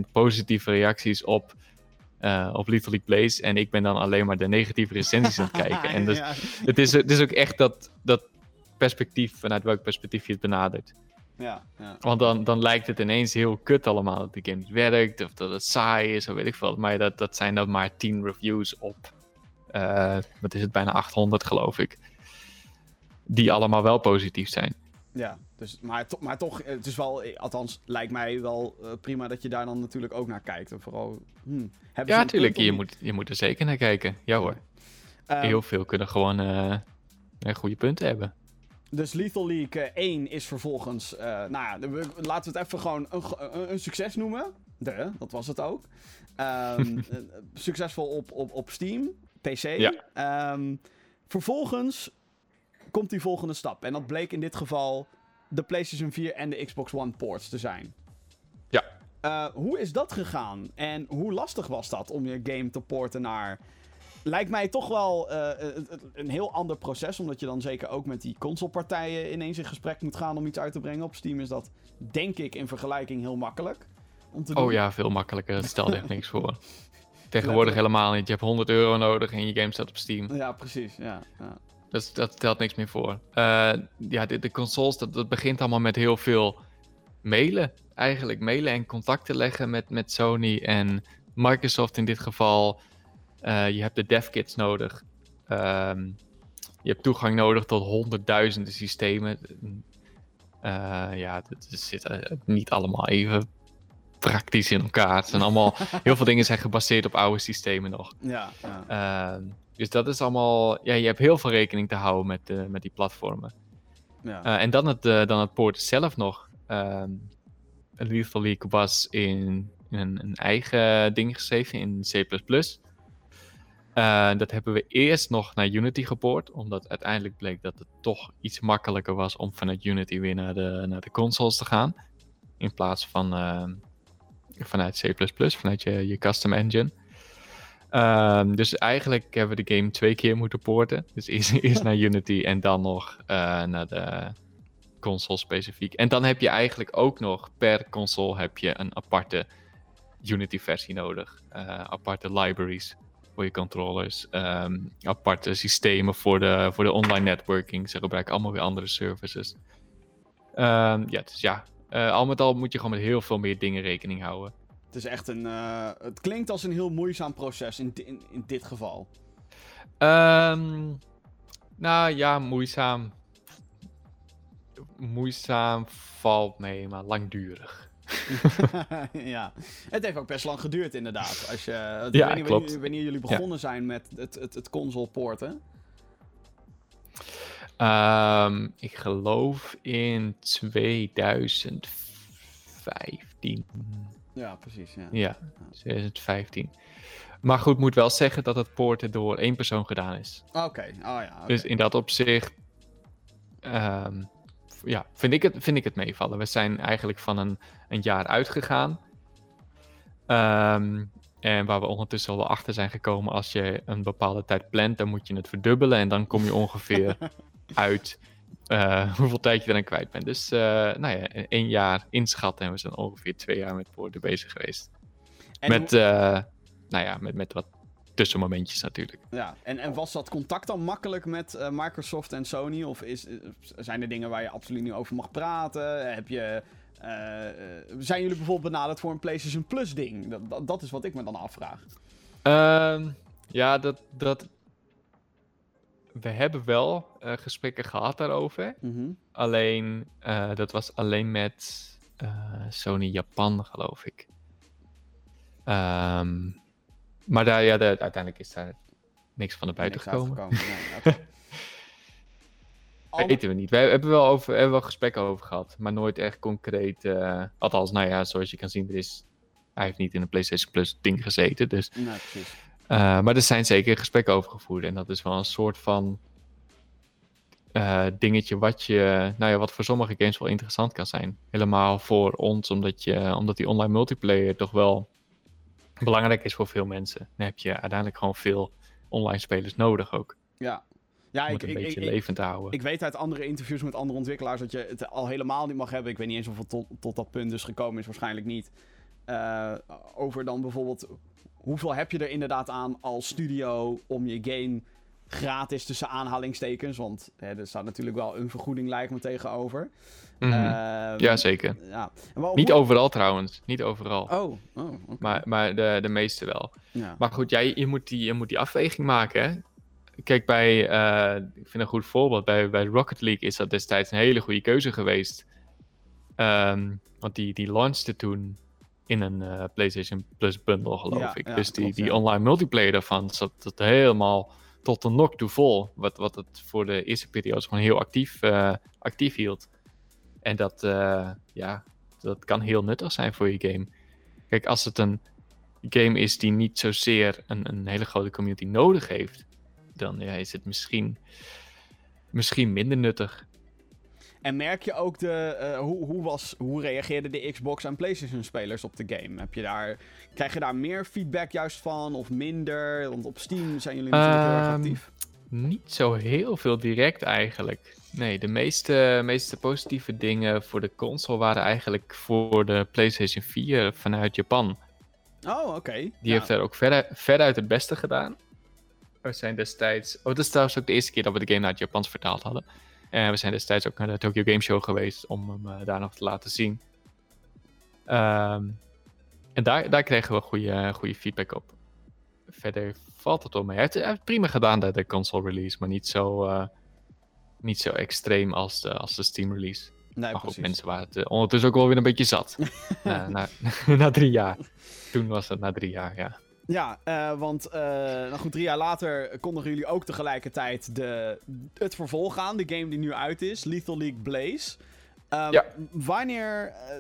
96% positieve reacties op, uh, op Little League Plays. En ik ben dan alleen maar de negatieve recensies aan het kijken. En dus, het, is, het is ook echt dat, dat perspectief, vanuit welk perspectief je het benadert. Ja, ja. Want dan, dan lijkt het ineens heel kut allemaal dat de game niet werkt, of dat het saai is, of weet ik veel. Maar dat, dat zijn dan maar 10 reviews op, uh, wat is het, bijna 800 geloof ik. Die allemaal wel positief zijn. Ja, dus, maar, to maar toch, het is wel, althans, lijkt mij wel uh, prima dat je daar dan natuurlijk ook naar kijkt. En vooral, hmm, ja, natuurlijk, je moet, je moet er zeker naar kijken. Ja hoor. Um, Heel veel kunnen gewoon goede punten hebben. Dus Lethal League 1 is vervolgens, uh, nou ja, laten we het even gewoon een, een, een succes noemen. De, dat was het ook. Um, succesvol op, op, op Steam, PC. Ja. Um, vervolgens komt die volgende stap. En dat bleek in dit geval de PlayStation 4 en de Xbox One ports te zijn. Ja. Uh, hoe is dat gegaan? En hoe lastig was dat om je game te porten naar. Lijkt mij toch wel uh, een heel ander proces. Omdat je dan zeker ook met die consolepartijen ineens in gesprek moet gaan om iets uit te brengen. Op Steam is dat, denk ik, in vergelijking heel makkelijk. Om te oh ja, veel makkelijker. Stel echt niks voor. Tegenwoordig helemaal niet. Je hebt 100 euro nodig en je game staat op Steam. Ja, precies. Ja, ja. Dat, dat stelt niks meer voor. Uh, ja, de, de consoles, dat, dat begint allemaal met heel veel mailen. Eigenlijk mailen en contacten leggen met, met Sony en Microsoft in dit geval. Uh, je hebt de devkits nodig. Um, je hebt toegang nodig tot honderdduizenden systemen. Uh, ja, het zit niet allemaal even praktisch in elkaar. Het zijn allemaal, heel veel dingen zijn gebaseerd op oude systemen nog. Ja, ja. Uh, dus dat is allemaal, ja, je hebt heel veel rekening te houden met, uh, met die platformen. Ja. Uh, en dan het, dan het poort zelf nog. Uh, Lethal League was in, in een, een, eigen ding geschreven in C++. Dat hebben we eerst nog naar Unity gepoord, omdat uiteindelijk bleek dat het toch iets makkelijker was om vanuit Unity weer naar de, naar de consoles te gaan. In plaats van vanuit C++, vanuit je, je custom engine. Um, dus eigenlijk hebben we de game twee keer moeten porten. Dus eerst, eerst naar Unity en dan nog uh, naar de console specifiek. En dan heb je eigenlijk ook nog per console heb je een aparte Unity versie nodig. Aparte libraries voor je controllers. Um, aparte systemen voor de, voor de online networking. Ze gebruiken allemaal weer andere services. Um, ja, dus ja, uh, al met al moet je gewoon met heel veel meer dingen rekening houden. Het is echt een. Uh, het klinkt als een heel moeizaam proces in, in, in dit geval. Um, nou ja, moeizaam. Moeizaam valt mee, maar langdurig. ja, het heeft ook best lang geduurd, inderdaad. Als je, ja, weet niet, klopt. Wanneer, wanneer, jullie begonnen ja. zijn met het, het, het console porten. Um, ik geloof in 2015. Ja, precies. Ja. ja, 2015. Maar goed, moet wel zeggen dat het poorten door één persoon gedaan is. Oké, okay. oh ja. Okay. Dus in dat opzicht, um, ja, vind ik, het, vind ik het meevallen. We zijn eigenlijk van een, een jaar uitgegaan. Um, en waar we ondertussen al achter zijn gekomen, als je een bepaalde tijd plant, dan moet je het verdubbelen. En dan kom je ongeveer uit uh, hoeveel tijd je er aan kwijt bent. Dus uh, nou ja, één jaar inschatten en we zijn ongeveer twee jaar met woorden bezig geweest. En met, uh, nou ja, met, met wat tussenmomentjes natuurlijk. Ja, en, en was dat contact dan makkelijk met Microsoft en Sony? Of is, zijn er dingen waar je absoluut niet over mag praten? Heb je... zijn jullie bijvoorbeeld benaderd voor een PlayStation Plus ding? Dat, dat, dat is wat ik me dan afvraag. Ehm, ja, dat, dat we hebben wel uh, gesprekken gehad daarover. Mm -hmm. Alleen, dat was alleen met Sony Japan, geloof ik. Um, maar daar, ja, de, uiteindelijk is daar niks van naar buiten niks gekomen. Nee, Weten we niet. We hebben wel, over, hebben wel gesprekken over gehad, maar nooit echt concreet. althans, nou ja, zoals je kan zien, er is hij heeft niet in een PlayStation Plus ding gezeten. Dus, Nee, precies. eh, maar er zijn zeker gesprekken over gevoerd. En dat is wel een soort van eh, dingetje wat, je, nou ja, wat voor sommige games wel interessant kan zijn. Helemaal voor ons, omdat, je, omdat die online multiplayer toch wel belangrijk is voor veel mensen. Dan heb je uiteindelijk gewoon veel online spelers nodig ook. Ja. Ja, om ik, ik, beetje ik, ik, levend te houden. ik weet uit andere interviews met andere ontwikkelaars dat je het al helemaal niet mag hebben. Ik weet niet eens of het tot, tot dat punt dus gekomen is, waarschijnlijk niet. Eh, over dan bijvoorbeeld, hoeveel heb je er inderdaad aan als studio om je game gratis tussen aanhalingstekens? Want hè, er staat natuurlijk wel een vergoeding lijkt me tegenover. Ehm, ja, zeker. Ja. Niet hoe- overal trouwens. Niet overal. Oh, oh. Maar, maar de, de meeste wel. ja. Maar goed, jij, je, moet die, je moet die afweging maken. Hè? Kijk, bij, eh, ik vind een goed voorbeeld. Bij, bij Rocket League is dat destijds een hele goede keuze geweest. Ehm, want die, die launchte toen in een eh, PlayStation Plus bundle, geloof Ja, ik. dus die, klopt, die online multiplayer daarvan zat dat helemaal tot de nok toe vol. Wat, wat het voor de eerste periode gewoon heel actief, eh, actief hield. En dat, eh, ja, dat kan heel nuttig zijn voor je game. Kijk, als het een game is die niet zozeer een, een hele grote community nodig heeft, dan ja, is het misschien, misschien minder nuttig. En merk je ook de, eh, hoe, hoe, was, hoe reageerden de Xbox en PlayStation spelers op de game? Heb je daar, krijg je daar meer feedback juist van of minder? Want op Steam zijn jullie natuurlijk heel erg Ehm, actief. Niet zo heel veel direct eigenlijk. Nee, de meeste, meeste positieve dingen voor de console waren eigenlijk voor de PlayStation 4 vanuit Japan. Oh, oké. Die Ja. heeft er ook ver, veruit het beste gedaan. We zijn destijds. Oh, dat is trouwens ook de eerste keer dat we de game naar het Japans vertaald hadden. En we zijn destijds ook naar de Tokyo Game Show geweest om hem eh, daar nog te laten zien. Ehm, en daar, daar kregen we goede, goede feedback op. Verder valt het wel mee. Hij heeft, hij heeft prima gedaan de, de console release, maar niet zo, eh, niet zo extreem als de, als de Steam release. Nee, maar goed, precies. mensen waren het eh, ondertussen ook wel weer een beetje zat. na, na, na drie jaar. Toen was het na drie jaar, ja. Ja, eh, want eh, nou goed, drie jaar later kondigen jullie ook tegelijkertijd de, het vervolg aan. De game die nu uit is, Lethal League Blaze. Ehm, Ja. Wanneer eh,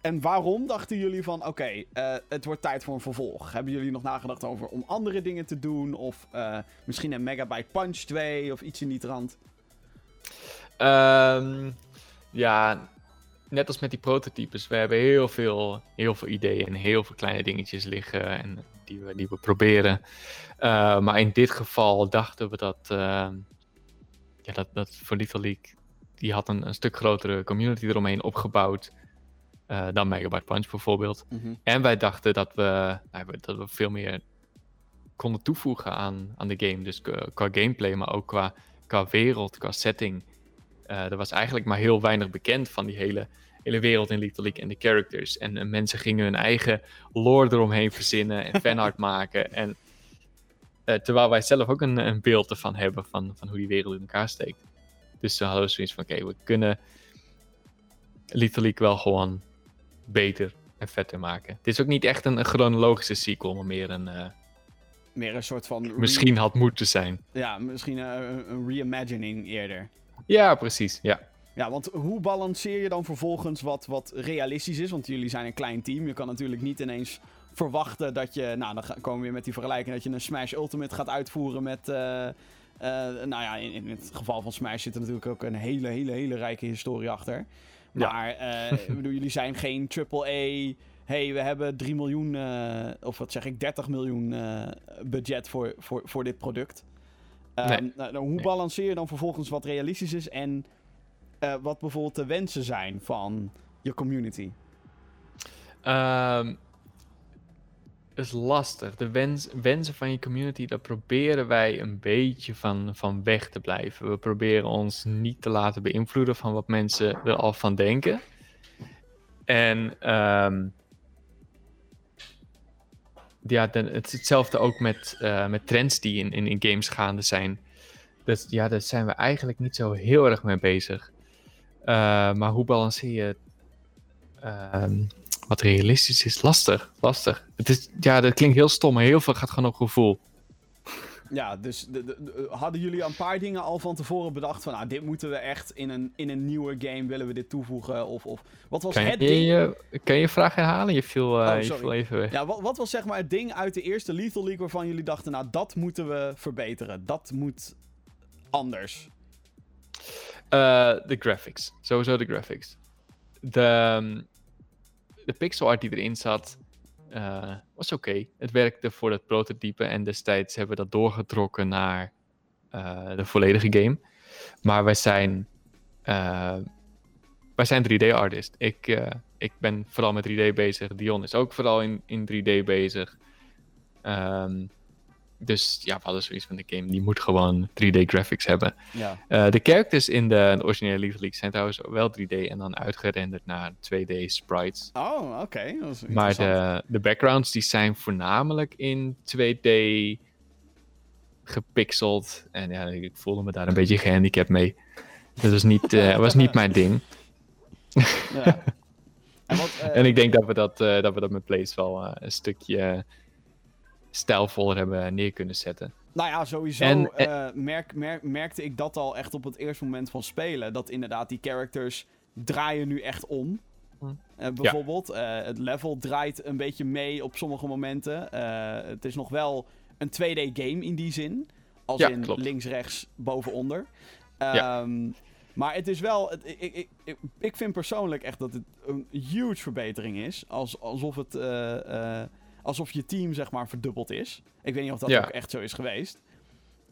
en waarom dachten jullie van, oké, het wordt tijd voor een vervolg? Hebben jullie nog nagedacht over om andere dingen te doen? Of misschien een Megabyte Punch 2 of iets in die trant? Ehm, ja, net als met die prototypes. We hebben heel veel, heel veel ideeën en heel veel kleine dingetjes liggen en die, we, die we proberen. Eh, maar in dit geval dachten we dat, ehm, ja, dat, dat voor Little League, die had een, een stuk grotere community eromheen opgebouwd eh, dan Megabyte Punch bijvoorbeeld. En wij dachten dat we, nou, we- dat we veel meer konden toevoegen aan, aan de game. Dus qua, gameplay, maar ook qua, qua wereld, qua setting. Er was eigenlijk maar heel weinig bekend van die hele, hele wereld in Little League en de characters. En, eh, mensen gingen hun eigen lore eromheen verzinnen en fanart maken. En, eh, terwijl wij zelf ook een, een beeld ervan hebben van, van hoe die wereld in elkaar steekt. Dus toen hadden we zoiets van, oké, we kunnen Little League wel gewoon beter en vetter maken. Het is ook niet echt een, een chronologische sequel, maar meer een... eh, Meer een soort van... misschien had moeten zijn. Ja, misschien een, een reimagining eerder. Ja, precies. Ja. Ja, want hoe balanceer je dan vervolgens wat, wat realistisch is? Want jullie zijn een klein team. Je kan natuurlijk niet ineens verwachten dat je... Nou, dan komen we weer met die vergelijking... dat je een Smash Ultimate gaat uitvoeren met... eh, eh, nou ja, in, in het geval van Smash zit er natuurlijk ook een hele, hele, hele rijke historie achter. Maar eh, bedoel, jullie zijn geen AAA... hey, we hebben 3 miljoen... of wat zeg ik, 30 miljoen budget voor, voor, voor dit product. Ehm, Nee. nou, nou, hoe Nee. balanceer je dan vervolgens wat realistisch is... en eh, wat bijvoorbeeld de wensen zijn van je community. Ehm, is lastig. De wens, wensen van je community, daar proberen wij een beetje van, van weg te blijven. We proberen ons niet te laten beïnvloeden van wat mensen er al van denken. En ehm, ja, het is hetzelfde ook met, eh, met trends die in, in, in games gaande zijn. Dus ja, daar zijn we eigenlijk niet zo heel erg mee bezig. Eh, maar hoe balanceer je ehm, wat realistisch is? Lastig, lastig. Het is, ja, dat klinkt heel stom, maar heel veel gaat gewoon op gevoel. Ja, dus de, hadden jullie een paar dingen al van tevoren bedacht van, nou, dit moeten we echt in een, in een nieuwe game, willen we dit toevoegen? Of, of wat was kan het je, ding? Je, kan je je vraag herhalen? Je viel, uh, Oh, je viel even weg. Ja, wat, wat was zeg maar het ding uit de eerste Lethal League waarvan jullie dachten, nou, dat moeten we verbeteren. Dat moet anders. Eh, de graphics. Sowieso de graphics. De, ehm, de pixel art die erin zat, eh, was oké. Het werkte voor het prototype en destijds hebben we dat doorgetrokken naar eh, de volledige game. Maar wij zijn, wij zijn 3D-artist. Ik, ik ben vooral met 3D bezig. Dion is ook vooral in, in 3D bezig. Ehm, dus ja, we hadden zoiets van de game, die moet gewoon 3D graphics hebben. Ja. Eh, de characters in de, de originele Lethal League zijn trouwens wel 3D en dan uitgerenderd naar 2D sprites. Oh, oké. Maar de, de backgrounds die zijn voornamelijk in 2D gepixeld. En ja, ik voelde me daar een beetje gehandicapt mee. Dat was niet, eh, was niet mijn ding. Ja. En, wat, eh, En ik denk dat we dat, dat, we dat met Plays wel een stukje stijlvoller hebben neer kunnen zetten. Nou ja, sowieso En- eh, merk, merk, merkte ik dat al echt op het eerste moment van spelen. Dat inderdaad die characters draaien nu echt om. Hm. Eh, bijvoorbeeld, eh, het level draait een beetje mee op sommige momenten. Eh, het is nog wel een 2D-game in die zin. Als Ja, in klopt. links, rechts, boven, onder. Ja. Ehm, Maar het is wel... Het, ik, ik, ik, ik vind persoonlijk echt dat het een huge verbetering is. Als, alsof het... alsof je team, zeg maar, verdubbeld is. Ik weet niet of dat Ja. ook echt zo is geweest.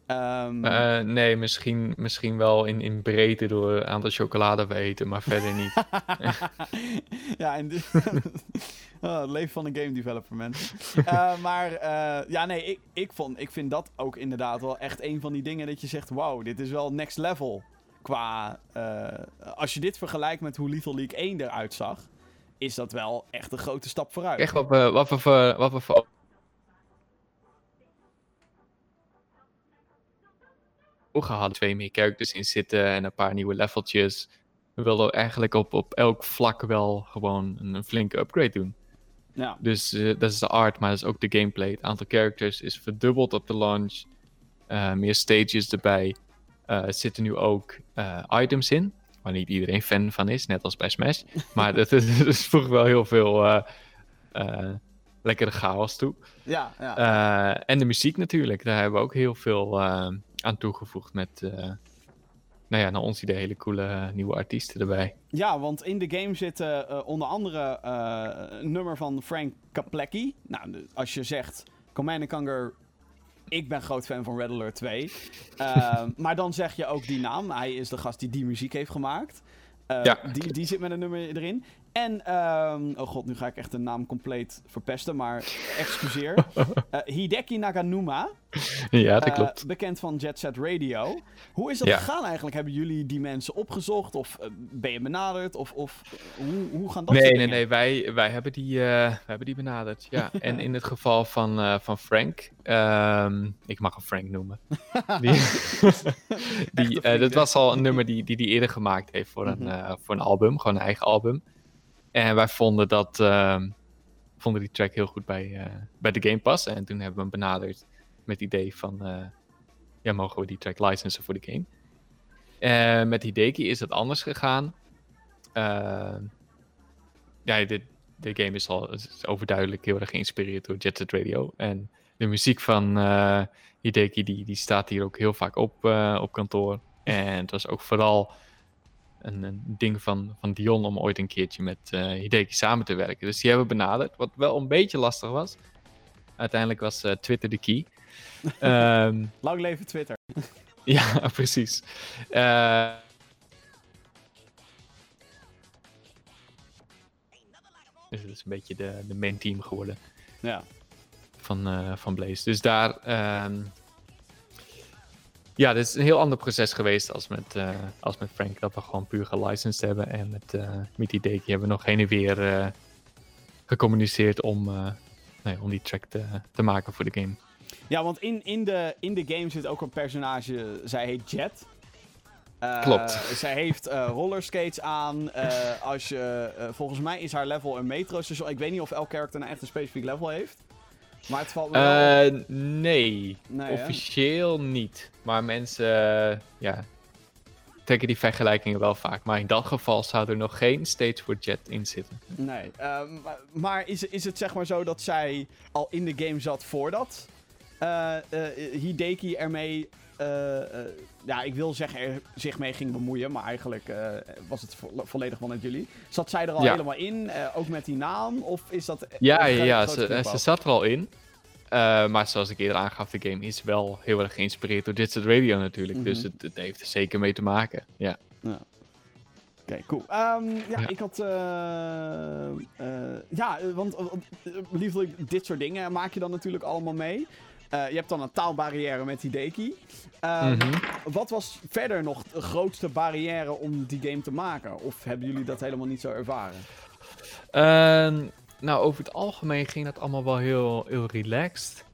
Ehm, Eh, nee, misschien, misschien wel in, in breedte door een aantal chocolade we eten, maar verder niet. ja, en dit- oh, het leven van een game developer, mensen. Eh, maar eh, ja, nee, ik, ik, vond, ik vind dat ook inderdaad wel echt een van die dingen dat je zegt: wauw, dit is wel next level. Qua. als je dit vergelijkt met hoe Lethal League 1 eruit zag, is dat wel echt een grote stap vooruit. Echt wat we, wat we, wat we voor ogen hadden. Twee meer characters in zitten en een paar nieuwe leveltjes. We wilden eigenlijk op, op elk vlak wel gewoon een, een flinke upgrade doen. Ja, Dus eh, dat is de art, maar dat is ook de gameplay. Het aantal characters is verdubbeld op de launch. Eh, meer stages erbij. Eh, er zitten nu ook items in. Waar niet iedereen fan van is, net als bij Smash. Maar dat, is- dat voegt wel heel veel eh, eh, lekkere chaos toe. ja, ja. Eh, en de muziek natuurlijk. Daar hebben we ook heel veel aan toegevoegd. Met, nou ja, naar ons idee hele coole nieuwe artiesten erbij. Ja, want in de game zit eh, onder andere een nummer van Frank Caplecki. Nou, als je zegt Command Conquer, ik ben groot fan van Red Alert 2. Eh, maar dan zeg je ook die naam. Hij is de gast die die muziek heeft gemaakt. Eh, Ja. die, die zit met een nummer erin. En, ehm, oh god, nu ga ik echt de naam compleet verpesten, maar excuseer. Eh, Hideki Naganuma, ja, dat eh, klopt. bekend van Jet Set Radio. Hoe is dat Ja. gegaan eigenlijk? Hebben jullie die mensen opgezocht? Of eh, ben je benaderd? Of, of hoe, hoe gaan dat Nee, nee, dingen? nee. Wij, wij, hebben die, wij hebben die benaderd. Ja. en in het geval van, van Frank. ehm, ik mag hem Frank noemen. Die, dat was al een nummer die die, die eerder gemaakt heeft voor, een, Mhm. voor een album. Gewoon een eigen album. En wij vonden dat. ehm, vonden die track heel goed bij, eh, bij de Game Pass. En toen hebben we hem benaderd met het idee van. eh, ja, mogen we die track licensen voor de game? Eh, met Hideki is het anders gegaan. Eh, ja, de, de game is al overduidelijk heel erg geïnspireerd door Jet Set Radio. En de muziek van Hideki, die, die staat hier ook heel vaak op, op kantoor. En het was ook vooral een, een ding van, van Dion om ooit een keertje met eh, Hideki samen te werken. Dus die hebben we benaderd, wat wel een beetje lastig was. Uiteindelijk was eh, Twitter de key. Ehm, Lang leven Twitter. ja, precies. Eh, dus het is een beetje de, de main team geworden Ja. van, van Blaze. Dus daar. ehm, ja, dit is een heel ander proces geweest als met, eh, als met Frank. Dat we gewoon puur gelicensed hebben. En met, met Hideki hebben we nog heen en weer eh, gecommuniceerd om, nee, om die track te, te maken voor de game. Ja, want in, in, de, in de game zit ook een personage, zij heet Jet. Klopt. Zij heeft rollerskates aan. als je, volgens mij is haar level een metro station. Ik weet niet of elk character een echt een specifiek level heeft. Maar het valt wel... Uh, nee, nee officieel niet. Maar mensen, uh, ja, trekken die vergelijkingen wel vaak. Maar in dat geval zou er nog geen Stage for Jet in zitten. Nee, uh, maar is, is het zeg maar zo dat zij al in de game zat voordat uh, Hideki ermee ja, ik wil zeggen, er zich mee ging bemoeien. Maar eigenlijk was het volledig van net jullie. Zat zij er al helemaal in? ook met die naam? Of is dat. Ja, ja, ja ze, ze, zat er al in. Uh, maar zoals ik eerder aangaf, de game is wel heel erg geïnspireerd door Digital Radio natuurlijk. Dus mhm. het, het, heeft er zeker mee te maken. Ja. ja. Oké, cool. Um, ja, ja, ik had. Uh, uh, ja, want lieflijk dit soort dingen maak je dan natuurlijk allemaal mee. Je hebt dan een taalbarrière met Hideki. Um, mm Wat was verder nog de grootste barrière om die game te maken? Of hebben jullie dat helemaal niet zo ervaren? Ehm, nou, over het algemeen ging dat allemaal wel heel, heel relaxed.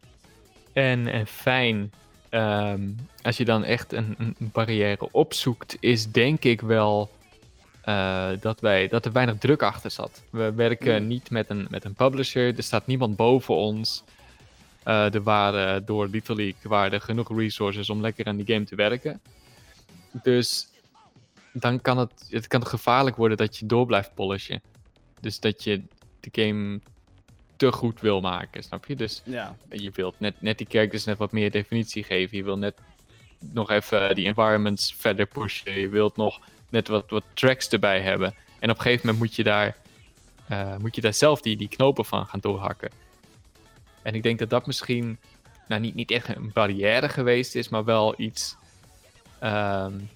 En, en fijn. Um, als je dan echt een, een, barrière opzoekt, is denk ik wel uh, dat, wij, dat er weinig druk achter zat. We werken niet met een, met een publisher, er staat niemand boven ons. Uh, er waren door Little League waren er genoeg resources om lekker aan die game te werken. Dus dan kan het, het kan gevaarlijk worden dat je door blijft polishen. Dus dat je de game te goed wil maken, snap je? Dus ja. je wilt net, net die characters net wat meer definitie geven. Je wilt net nog even die environments verder pushen. Je wilt nog net wat, wat tracks erbij hebben. En op een gegeven moment moet je daar, uh, moet je daar zelf die, die knopen van gaan doorhakken. En ik denk dat dat misschien nou, niet, niet echt een barrière geweest is, maar wel iets um,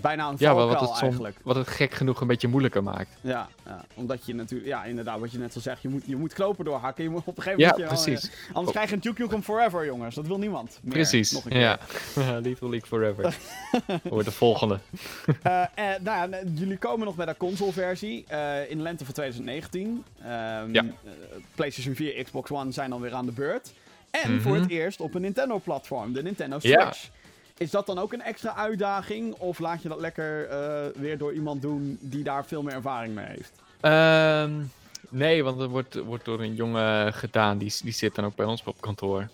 bijna een ja, wat het eigenlijk. Wat het gek genoeg een beetje moeilijker maakt. Ja, ja, omdat je natuurlijk, ja, inderdaad, wat je net al zegt, je moet, je moet knopen doorhakken. Je moet op een gegeven moment. Ja, precies. Al, anders krijg je een Duke Nukem Forever, jongens. Dat wil niemand. Meer. Precies. Nog een keer. Ja, Lethal League Forever. Wordt de volgende. uh, eh, nou, jullie komen nog met een console-versie uh, in lente van 2019. Um, ehm, ja. Uh, PlayStation 4, Xbox One zijn dan weer aan de beurt. En mm -hmm. voor het eerst op een Nintendo-platform, de Nintendo Switch. Ja. Is dat dan ook een extra uitdaging? Of laat je dat lekker uh, weer door iemand doen die daar veel meer ervaring mee heeft? Um, nee, want het wordt, wordt door een jongen gedaan. Die, die zit dan ook bij ons op kantoor.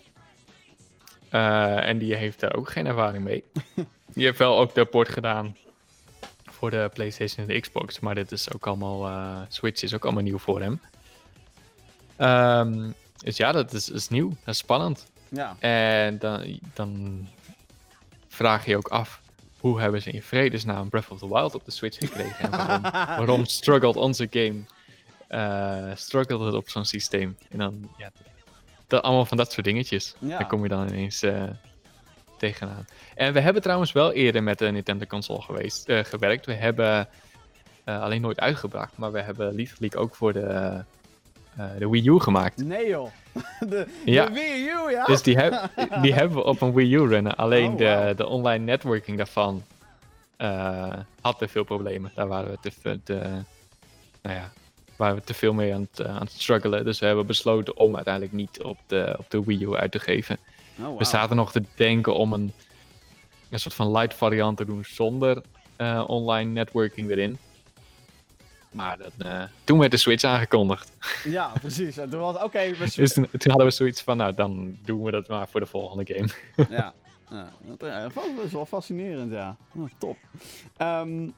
Uh, en die heeft daar ook geen ervaring mee. die heeft wel ook de port gedaan voor de PlayStation en de Xbox. Maar dit is ook allemaal. Uh, Switch is ook allemaal nieuw voor hem. Um, dus ja, dat is, is nieuw. Dat is spannend. Ja. En dan, dan vraag je ook af, hoe hebben ze in vredesnaam Breath of the Wild op de Switch gekregen? En waarom, waarom struggelt onze game? Uh, struggelt het op zo'n systeem? En dan, ja, dat, allemaal van dat soort dingetjes. Daar kom je dan ineens uh, tegenaan. En we hebben trouwens wel eerder met de Nintendo console geweest, uh, gewerkt. We hebben alleen nooit uitgebracht, maar we hebben League ook voor de de Wii U gemaakt. Nee joh. De, ja. de Wii U, ja? Dus die, heb, die hebben we op een Wii U runnen. Alleen oh, de, de online networking daarvan uh, had te veel problemen. Daar waren we te, te, nou ja, waren we te veel mee aan het, uh, aan het struggelen. Dus we hebben besloten om uiteindelijk niet op de, op de Wii U uit te geven. Oh, wow. We zaten nog te denken om een, een soort van light variant te doen zonder online networking erin. Maar dat, uh, toen werd de Switch aangekondigd. Ja, precies. En toen was oké. dus toen, hadden we zoiets van, nou, dan doen we dat maar voor de volgende game. ja, ja dat, is wel fascinerend, ja. Oh, top. Um,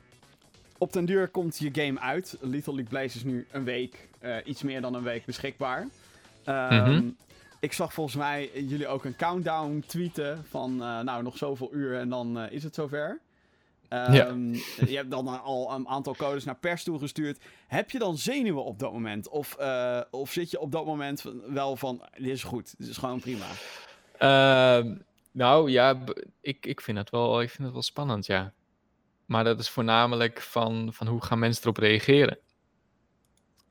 op den duur komt je game uit. Little League Blaze is nu een week, uh, iets meer dan een week beschikbaar. Um, mm -hmm. Ik zag volgens mij jullie ook een countdown tweeten van, uh, nou, nog zoveel uur en dan is het zover. Um, Je hebt dan al een aantal codes naar pers toegestuurd. Heb je dan zenuwen op dat moment? Of, uh, of zit je op dat moment wel van, dit is goed, dit is gewoon prima? Uh, nou ja, ik, ik, vind het wel, ik vind het wel spannend, ja. Maar dat is voornamelijk van, van hoe gaan mensen erop reageren.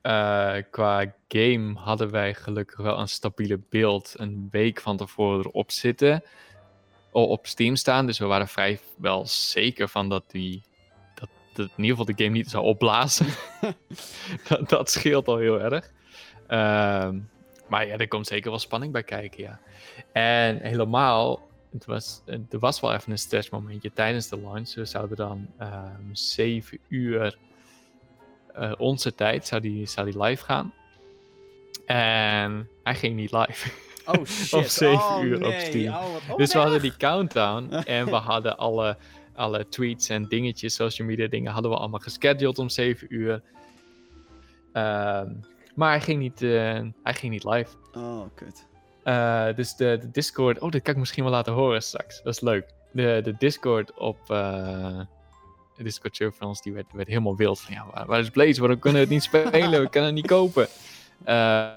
Uh, qua game hadden wij gelukkig wel een stabiele beeld een week van tevoren erop zitten op Steam staan. Dus we waren vrij wel zeker van dat die. Dat, dat in ieder geval de game niet zou opblazen. dat, dat, scheelt al heel erg. Uh, maar ja, er komt zeker wel spanning bij kijken, ja. En helemaal, het was, er was wel even een stressmomentje tijdens de launch. We zouden dan um, 7 uur uh, onze tijd, zou die, zou die live gaan. En hij ging niet live. Oh shit. Of 7 oh, uur op nee. Steam. Oh, oh, dus we nee. hadden die countdown en we hadden alle, alle tweets en dingetjes, social media dingen, hadden we allemaal gescheduled om 7 uur. Ehm, maar hij ging niet, eh, hij ging niet live. Oh, kut. Eh, dus de, de Discord. Oh, dat kan ik misschien wel laten horen straks. Dat is leuk. De, de Discord op. eh, de Discord server van ons die werd, werd helemaal wild. Van ja, waar, waar is Blaze? Waarom kunnen we het niet spelen? We kunnen het niet kopen. Eh,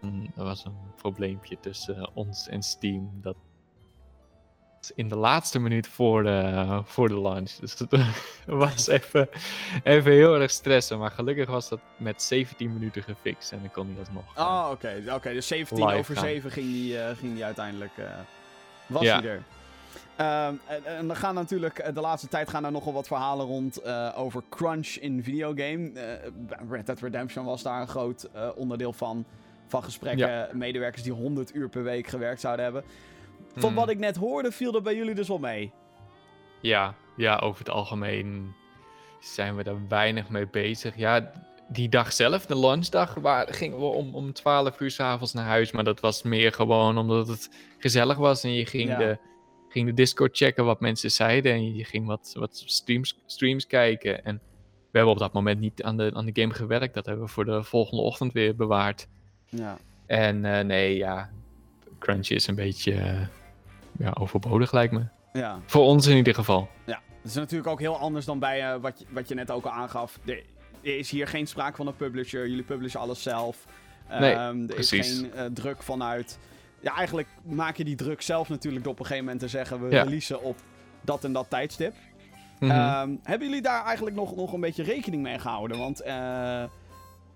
en er was een probleempje tussen eh, ons en Steam. Dat in de laatste minuut voor de, voor de launch. Dus het was even, even heel erg stressen. Maar gelukkig was dat met 17 minuten gefixt. En dan kon hij alsnog. eh, Oh, oké. Oké, dus 17 Live over gaan. 7 ging die, eh, ging die uiteindelijk. eh, was Ja. hij er. Ehm, en, en dan gaan natuurlijk eh, de laatste tijd gaan er nogal wat verhalen rond eh, over crunch in videogame. Eh, Red Dead Redemption was daar een groot eh, onderdeel van. Van gesprekken, medewerkers die 100 uur per week gewerkt zouden hebben. Van Hmm. wat ik net hoorde, viel dat bij jullie dus wel mee. Ja, ja, over het algemeen zijn we daar weinig mee bezig. Ja, die dag zelf, de lunchdag, waar, gingen we om, om 12 uur s'avonds naar huis. Maar dat was meer gewoon omdat het gezellig was. En je ging, Ja. de, ging de Discord checken wat mensen zeiden. En je ging wat, wat streams, streams kijken. En we hebben op dat moment niet aan de, aan de game gewerkt. Dat hebben we voor de volgende ochtend weer bewaard. Ja. En eh, nee, ja, Crunch is een beetje eh, ja, overbodig lijkt me. ja. Voor ons in ieder geval. Ja, dat is natuurlijk ook heel anders dan bij eh, wat, je, wat je net ook al aangaf. Er, er is hier geen sprake van een publisher. Jullie publishen alles zelf. Nee, Ehm, er precies. is geen druk vanuit. Ja, eigenlijk maak je die druk zelf natuurlijk door op een gegeven moment te zeggen: we Ja. releasen op dat en dat tijdstip. Mhm. Ehm, hebben jullie daar eigenlijk nog, nog een beetje rekening mee gehouden? Want eh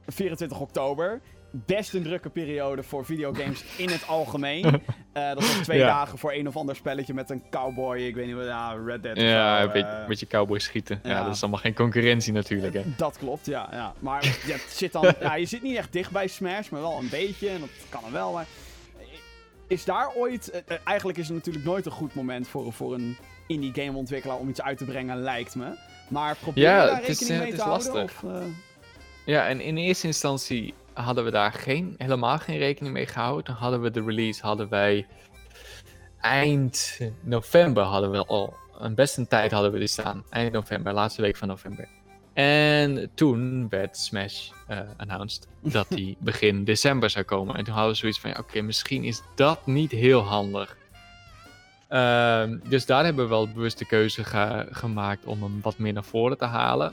24 oktober. Best een drukke periode voor videogames in het algemeen. Eh, dat was twee Ja. dagen voor een of ander spelletje met een cowboy. Ik weet niet wat, ja, Red Dead. of Ja, zo, een beetje, eh. beetje cowboy schieten. Ja. ja. dat is allemaal geen concurrentie natuurlijk. Hè. Dat klopt, ja. ja. Maar het zit dan, ja, je zit niet echt dicht bij Smash, maar wel een beetje. En dat kan er wel. Maar is daar ooit... eh, eigenlijk is het natuurlijk nooit een goed moment voor, voor een indie gameontwikkelaar om iets uit te brengen, lijkt me. Maar probeer Ja, je daar is, rekening eh, mee het te is houden? lastig. Of, Ja, en in eerste instantie hadden we daar geen, helemaal geen rekening mee gehouden. Toen hadden we de release, hadden wij eind november hadden we al een best een tijd hadden we er staan. Eind november, laatste week van november. En toen werd Smash eh announced dat die begin december zou komen. En toen hadden we zoiets van, ja, oké, misschien is dat niet heel handig. Ehm, dus daar hebben we wel bewust de keuze ge- gemaakt om hem wat meer naar voren te halen.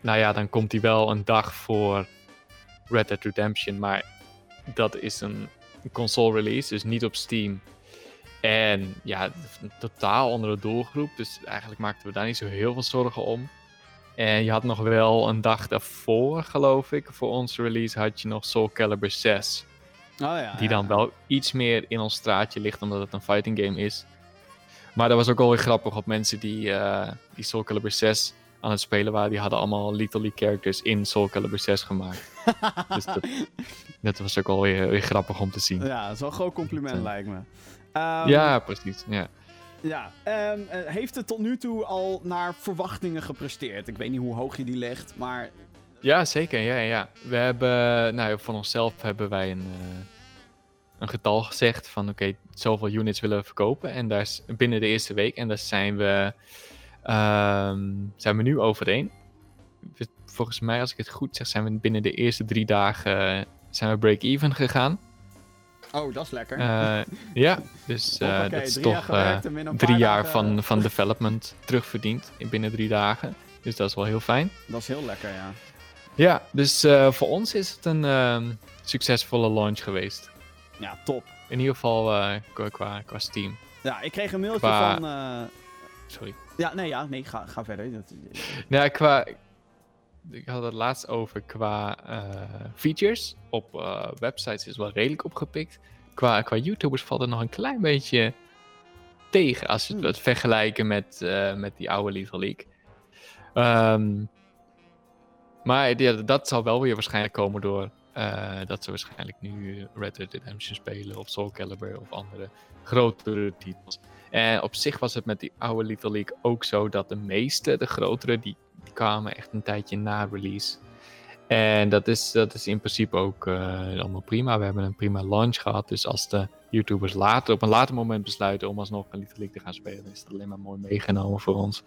Nou ja, dan komt hij wel een dag voor Red Dead Redemption, maar dat is een console release, dus niet op Steam. En ja, een totaal andere doelgroep, dus eigenlijk maakten we daar niet zo heel veel zorgen om. En je had nog wel een dag daarvoor, geloof ik, voor onze release had je nog Soul Calibur 6. oh ja, Die ja. dan wel iets meer in ons straatje ligt, omdat het een fighting game is. Maar dat was ook alweer grappig op mensen die, eh, die Soul Calibur 6 aan het spelen waren. Die hadden allemaal Little League characters in Soul Calibur 6 gemaakt. dus dat, dat was ook alweer weer grappig om te zien. Ja, dat is wel een groot compliment, lijkt me. Ehm, ja, precies. Ja. Ja, ehm, eh, heeft het tot nu toe al naar verwachtingen gepresteerd? Ik weet niet hoe hoog je die legt, maar... ja, zeker. Ja, ja. We hebben, nou, van onszelf hebben wij een, eh, een getal gezegd van oké, zoveel units willen we verkopen. En daar is binnen de eerste week. En daar zijn we, ehm, zijn we nu overeen. We- Volgens mij, als ik het goed zeg, zijn we binnen de eerste drie dagen eh, zijn we break-even gegaan. Oh, dat is lekker. Eh, ja, dus eh, dat is drie jaar toch gewerkt drie jaar dagen- van, van development terugverdiend in binnen drie dagen. Dus dat is wel heel fijn. Dat is heel lekker, ja. Ja, dus voor ons is het een ehm, succesvolle launch geweest. Ja, top. In ieder geval qua, qua, qua Steam. Ja, ik kreeg een mailtje Qua- van... Sorry. Ja, nee, ja, nee, ga, ga verder. Dat, Nou, qua. Ik had het laatst over qua eh, features. Op eh, websites is wel redelijk opgepikt. Qua, qua YouTubers valt het nog een klein beetje tegen. Als we het Hmm. wat vergelijken met, eh, met die oude Little League. Ehm, maar ja, dat zal wel weer waarschijnlijk komen door dat ze waarschijnlijk nu Red Dead Redemption spelen. Of Soul Calibur of andere grotere titels. En op zich was het met die oude Little League ook zo dat de meeste, de grotere, die, die kwamen echt een tijdje na release. En dat is, dat is in principe ook allemaal prima. We hebben een prima launch gehad. Dus als de YouTubers later op een later moment besluiten om alsnog een Little League te gaan spelen, is het alleen maar mooi meegenomen voor ons.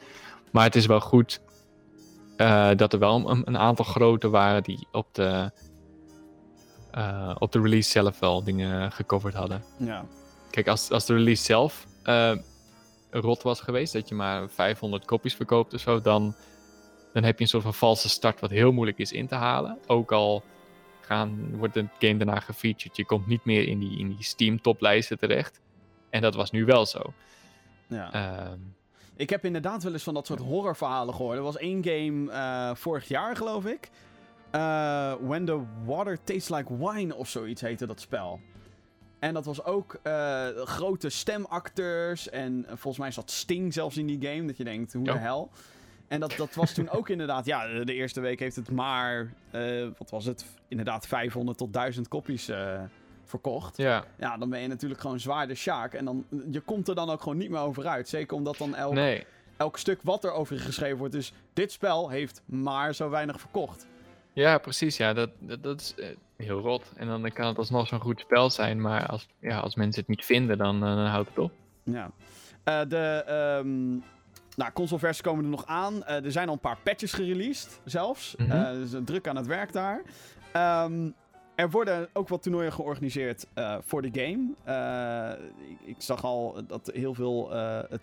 Maar het is wel goed dat er wel een, een, aantal grote waren die op de, op de release zelf wel dingen gecoverd hadden. Ja. Kijk, als, als de release zelf rot was geweest, dat je maar 500 kopies verkoopt of zo, dan, dan heb je een soort van valse start wat heel moeilijk is in te halen. Ook al gaan, wordt de game daarna gefeatured, je komt niet meer in die, in die Steam toplijsten terecht. En dat was nu wel zo. Ja. Ehm, ik heb inderdaad wel eens van dat soort horrorverhalen gehoord. Er was één game uh, vorig jaar, geloof ik. Uh, When the Water Tastes Like Wine of zoiets heette dat spel. En dat was ook uh, grote stemacteurs. En volgens mij zat Sting zelfs in die game. Dat je denkt, hoe de hel. En dat, dat was toen ook inderdaad... Ja, de eerste week heeft het maar... Uh, wat was het? Inderdaad 500 tot 1000 kopies uh, verkocht. Ja. Ja, dan ben je natuurlijk gewoon zwaar de Sjaak. En dan, je komt er dan ook gewoon niet meer over uit. Zeker omdat dan elk, nee. elk stuk wat er over geschreven wordt... Dus dit spel heeft maar zo weinig verkocht. Ja, precies. Ja, dat, dat, dat is heel rot. En dan kan het alsnog zo'n goed spel zijn, maar als, ja, als mensen het niet vinden, dan, uh, dan houdt het op. Ja. Uh, de um, nou, consoleversies komen er nog aan. Uh, er zijn al een paar patches gereleased, zelfs. Mm -hmm. dus druk aan het werk daar. Um, er worden ook wat toernooien georganiseerd voor de game. Ik, ik, zag al dat heel veel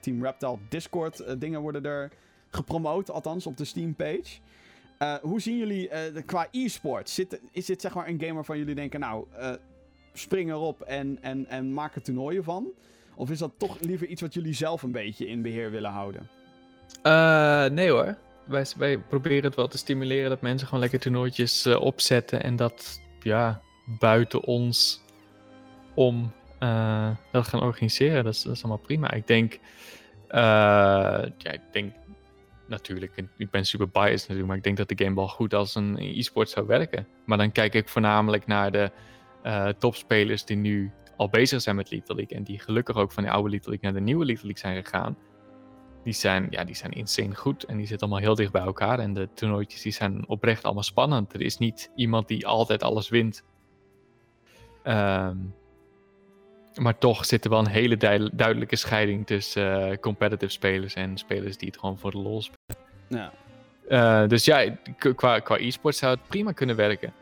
Team Reptile Discord dingen worden er gepromoot, althans op de Steam page. Uh, hoe zien jullie uh, qua e-sport? Is dit zeg maar een game waarvan jullie denken, nou, uh, spring erop en, en, en maak er toernooien van? Of is dat toch liever iets wat jullie zelf een beetje in beheer willen houden? nee hoor. Wij, wij proberen het wel te stimuleren dat mensen gewoon lekker toernooitjes opzetten en dat ja, buiten ons om dat gaan organiseren. Dat is, dat is allemaal prima. Ik denk, ja, ik denk natuurlijk, ik ben super biased natuurlijk, maar ik denk dat de game wel goed als een e-sport zou werken. Maar dan kijk ik voornamelijk naar de uh, topspelers die nu al bezig zijn met Little League en die gelukkig ook van de oude Little League naar de nieuwe Little League zijn gegaan. Die zijn, ja, die zijn insane goed en die zitten allemaal heel dicht bij elkaar. En de toernooitjes die zijn oprecht allemaal spannend. Er is niet iemand die altijd alles wint. Um, maar toch zit er wel een hele duidelijke scheiding tussen uh, competitive spelers en spelers die het gewoon voor de lol spelen. Ja. Uh, dus ja, qua, qua e-sport zou het prima kunnen werken.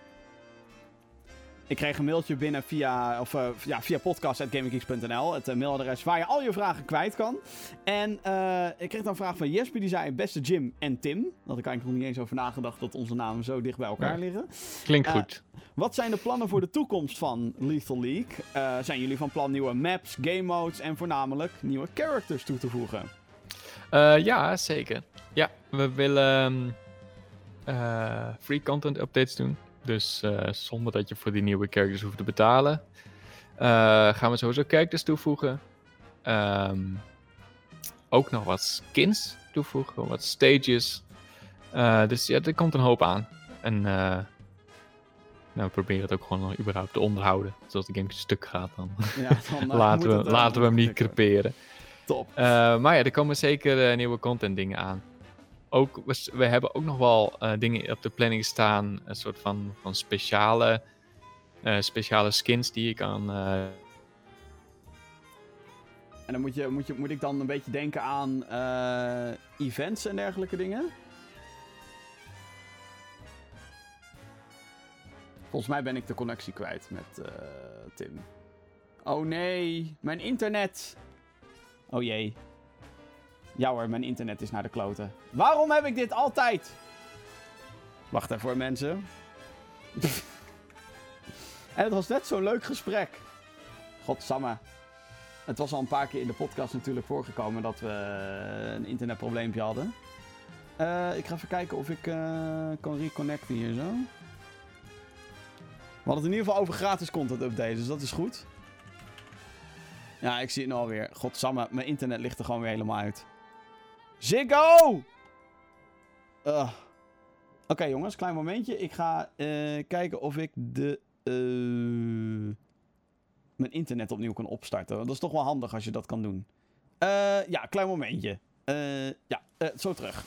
Ik kreeg een mailtje binnen via, of, uh, ja, via podcast.gaminggeeks.nl. Het uh, mailadres waar je al je vragen kwijt kan. En uh, ik kreeg dan een vraag van Jesper. Die zei beste Jim en Tim. Had ik eigenlijk nog niet eens over nagedacht dat onze namen zo dicht bij elkaar liggen. Klinkt goed. Wat zijn de plannen voor de toekomst van Lethal League? zijn jullie van plan nieuwe maps, game modes en voornamelijk nieuwe characters toe te voegen? ja, zeker. Ja, we willen free content updates doen. Dus uh, zonder dat je voor die nieuwe characters hoeft te betalen. Uh, gaan we sowieso characters toevoegen. Um, ook nog wat skins toevoegen, wat stages. Uh, dus ja, er komt een hoop aan. En nou, we proberen het ook gewoon überhaupt te onderhouden. Dus als de game stuk gaat, dan, ja, dan laten, we, laten we hem niet creperen. Top. maar ja, er komen zeker nieuwe content dingen aan ook, we, hebben ook nog wel uh, dingen op de planning staan. Een soort van, van speciale, uh, speciale skins die je kan. Uh... En dan moet, je, moet, je, moet ik dan een beetje denken aan events en dergelijke dingen? Volgens mij ben ik de connectie kwijt met Tim. Oh nee, mijn internet. Oh jee. Ja hoor, mijn internet is naar de kloten. Waarom heb ik dit altijd? Wacht even voor mensen. en het was net zo'n leuk gesprek. Godsamme. Het was al een paar keer in de podcast natuurlijk voorgekomen dat we een internetprobleempje hadden. Uh, ik ga even kijken of ik uh, kan reconnecten hier zo. We hadden het in ieder geval over gratis content updates, dus dat is goed. Ja, ik zie het nu alweer. Godsamme, mijn internet ligt er gewoon weer helemaal uit. Ziggo! Uh. Oké jongens, klein momentje. Ik ga uh, kijken of ik de, uh, mijn internet opnieuw kan opstarten. Dat is toch wel handig als je dat kan doen. Ja, klein momentje. ja, zo terug.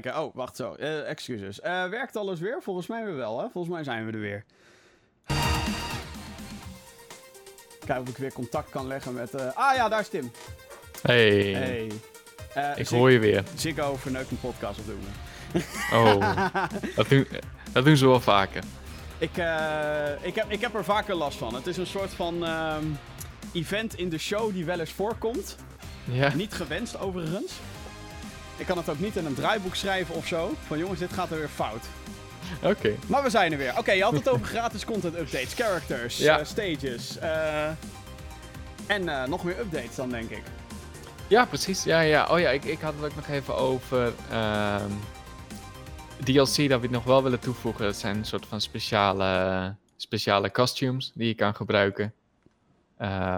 Kijken. Oh, wacht zo. Uh, excuses. Uh, werkt alles weer? Volgens mij weer wel, hè? Volgens mij zijn we er weer. Kijken of ik weer contact kan leggen met... Uh... Ah ja, daar is Tim. Hey. hey. ik hoor je weer. Ziggo verneukt een podcast op doen. Oh, dat doen, dat doen ze wel vaker. Ik, ik, heb, ik heb er vaker last van. Het is een soort van ehm, event in de show die wel eens voorkomt. Ja. Niet gewenst overigens. Ik kan het ook niet in een draaiboek schrijven of zo. Van jongens, dit gaat er weer fout. Oké. Maar we zijn er weer. Oké, je had het over gratis content updates, characters, ja. uh, stages. Uh, en uh, nog meer updates dan, denk ik. Ja, precies. Ja, ja. Oh ja, ik, ik had het ook nog even over ehm, DLC dat we nog wel willen toevoegen. Dat zijn een soort van speciale, speciale costumes die je kan gebruiken.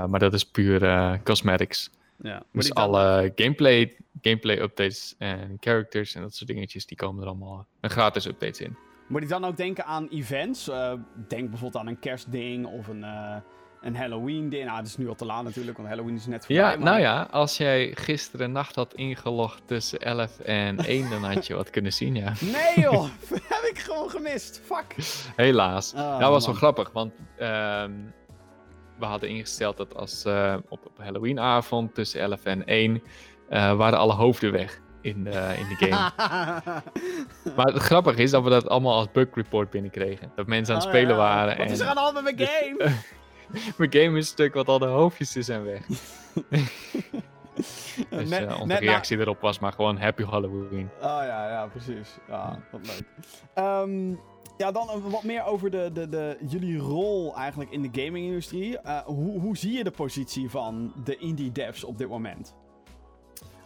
maar dat is puur cosmetics. Ja. Dus alle gameplay, gameplay updates en characters en dat soort dingetjes, die komen er allemaal een gratis updates in. Moet ik dan ook denken aan events? Uh, denk bijvoorbeeld aan een kerstding of een, uh, een Halloween ding. Nou, dat is nu al te laat natuurlijk, want Halloween is net voorbij. Ja, nou ja, als jij gisteren nacht had ingelogd tussen 11 en 1, dan had je wat kunnen zien, ja. Nee joh, heb ik gewoon gemist. Fuck. Helaas. Oh, dat was wel grappig, want... Uh, we hadden ingesteld dat als uh, op, op Halloweenavond tussen 11 en 1 uh, waren alle hoofden weg in de, in de game. maar het grappige is dat we dat allemaal als bug report binnenkregen. Dat mensen aan het oh, spelen ja. waren. Wat en... is er aan hand met mijn game? mijn game is stuk, want al de hoofdjes zijn weg. dus net, uh, onze reactie erop was maar gewoon Happy Halloween. Oh ja, ja, precies. Ja, wat leuk. Um, ja, dan wat meer over de, de, de, jullie rol eigenlijk in de gaming-industrie. Uh, hoe, hoe zie je de positie van de indie devs op dit moment?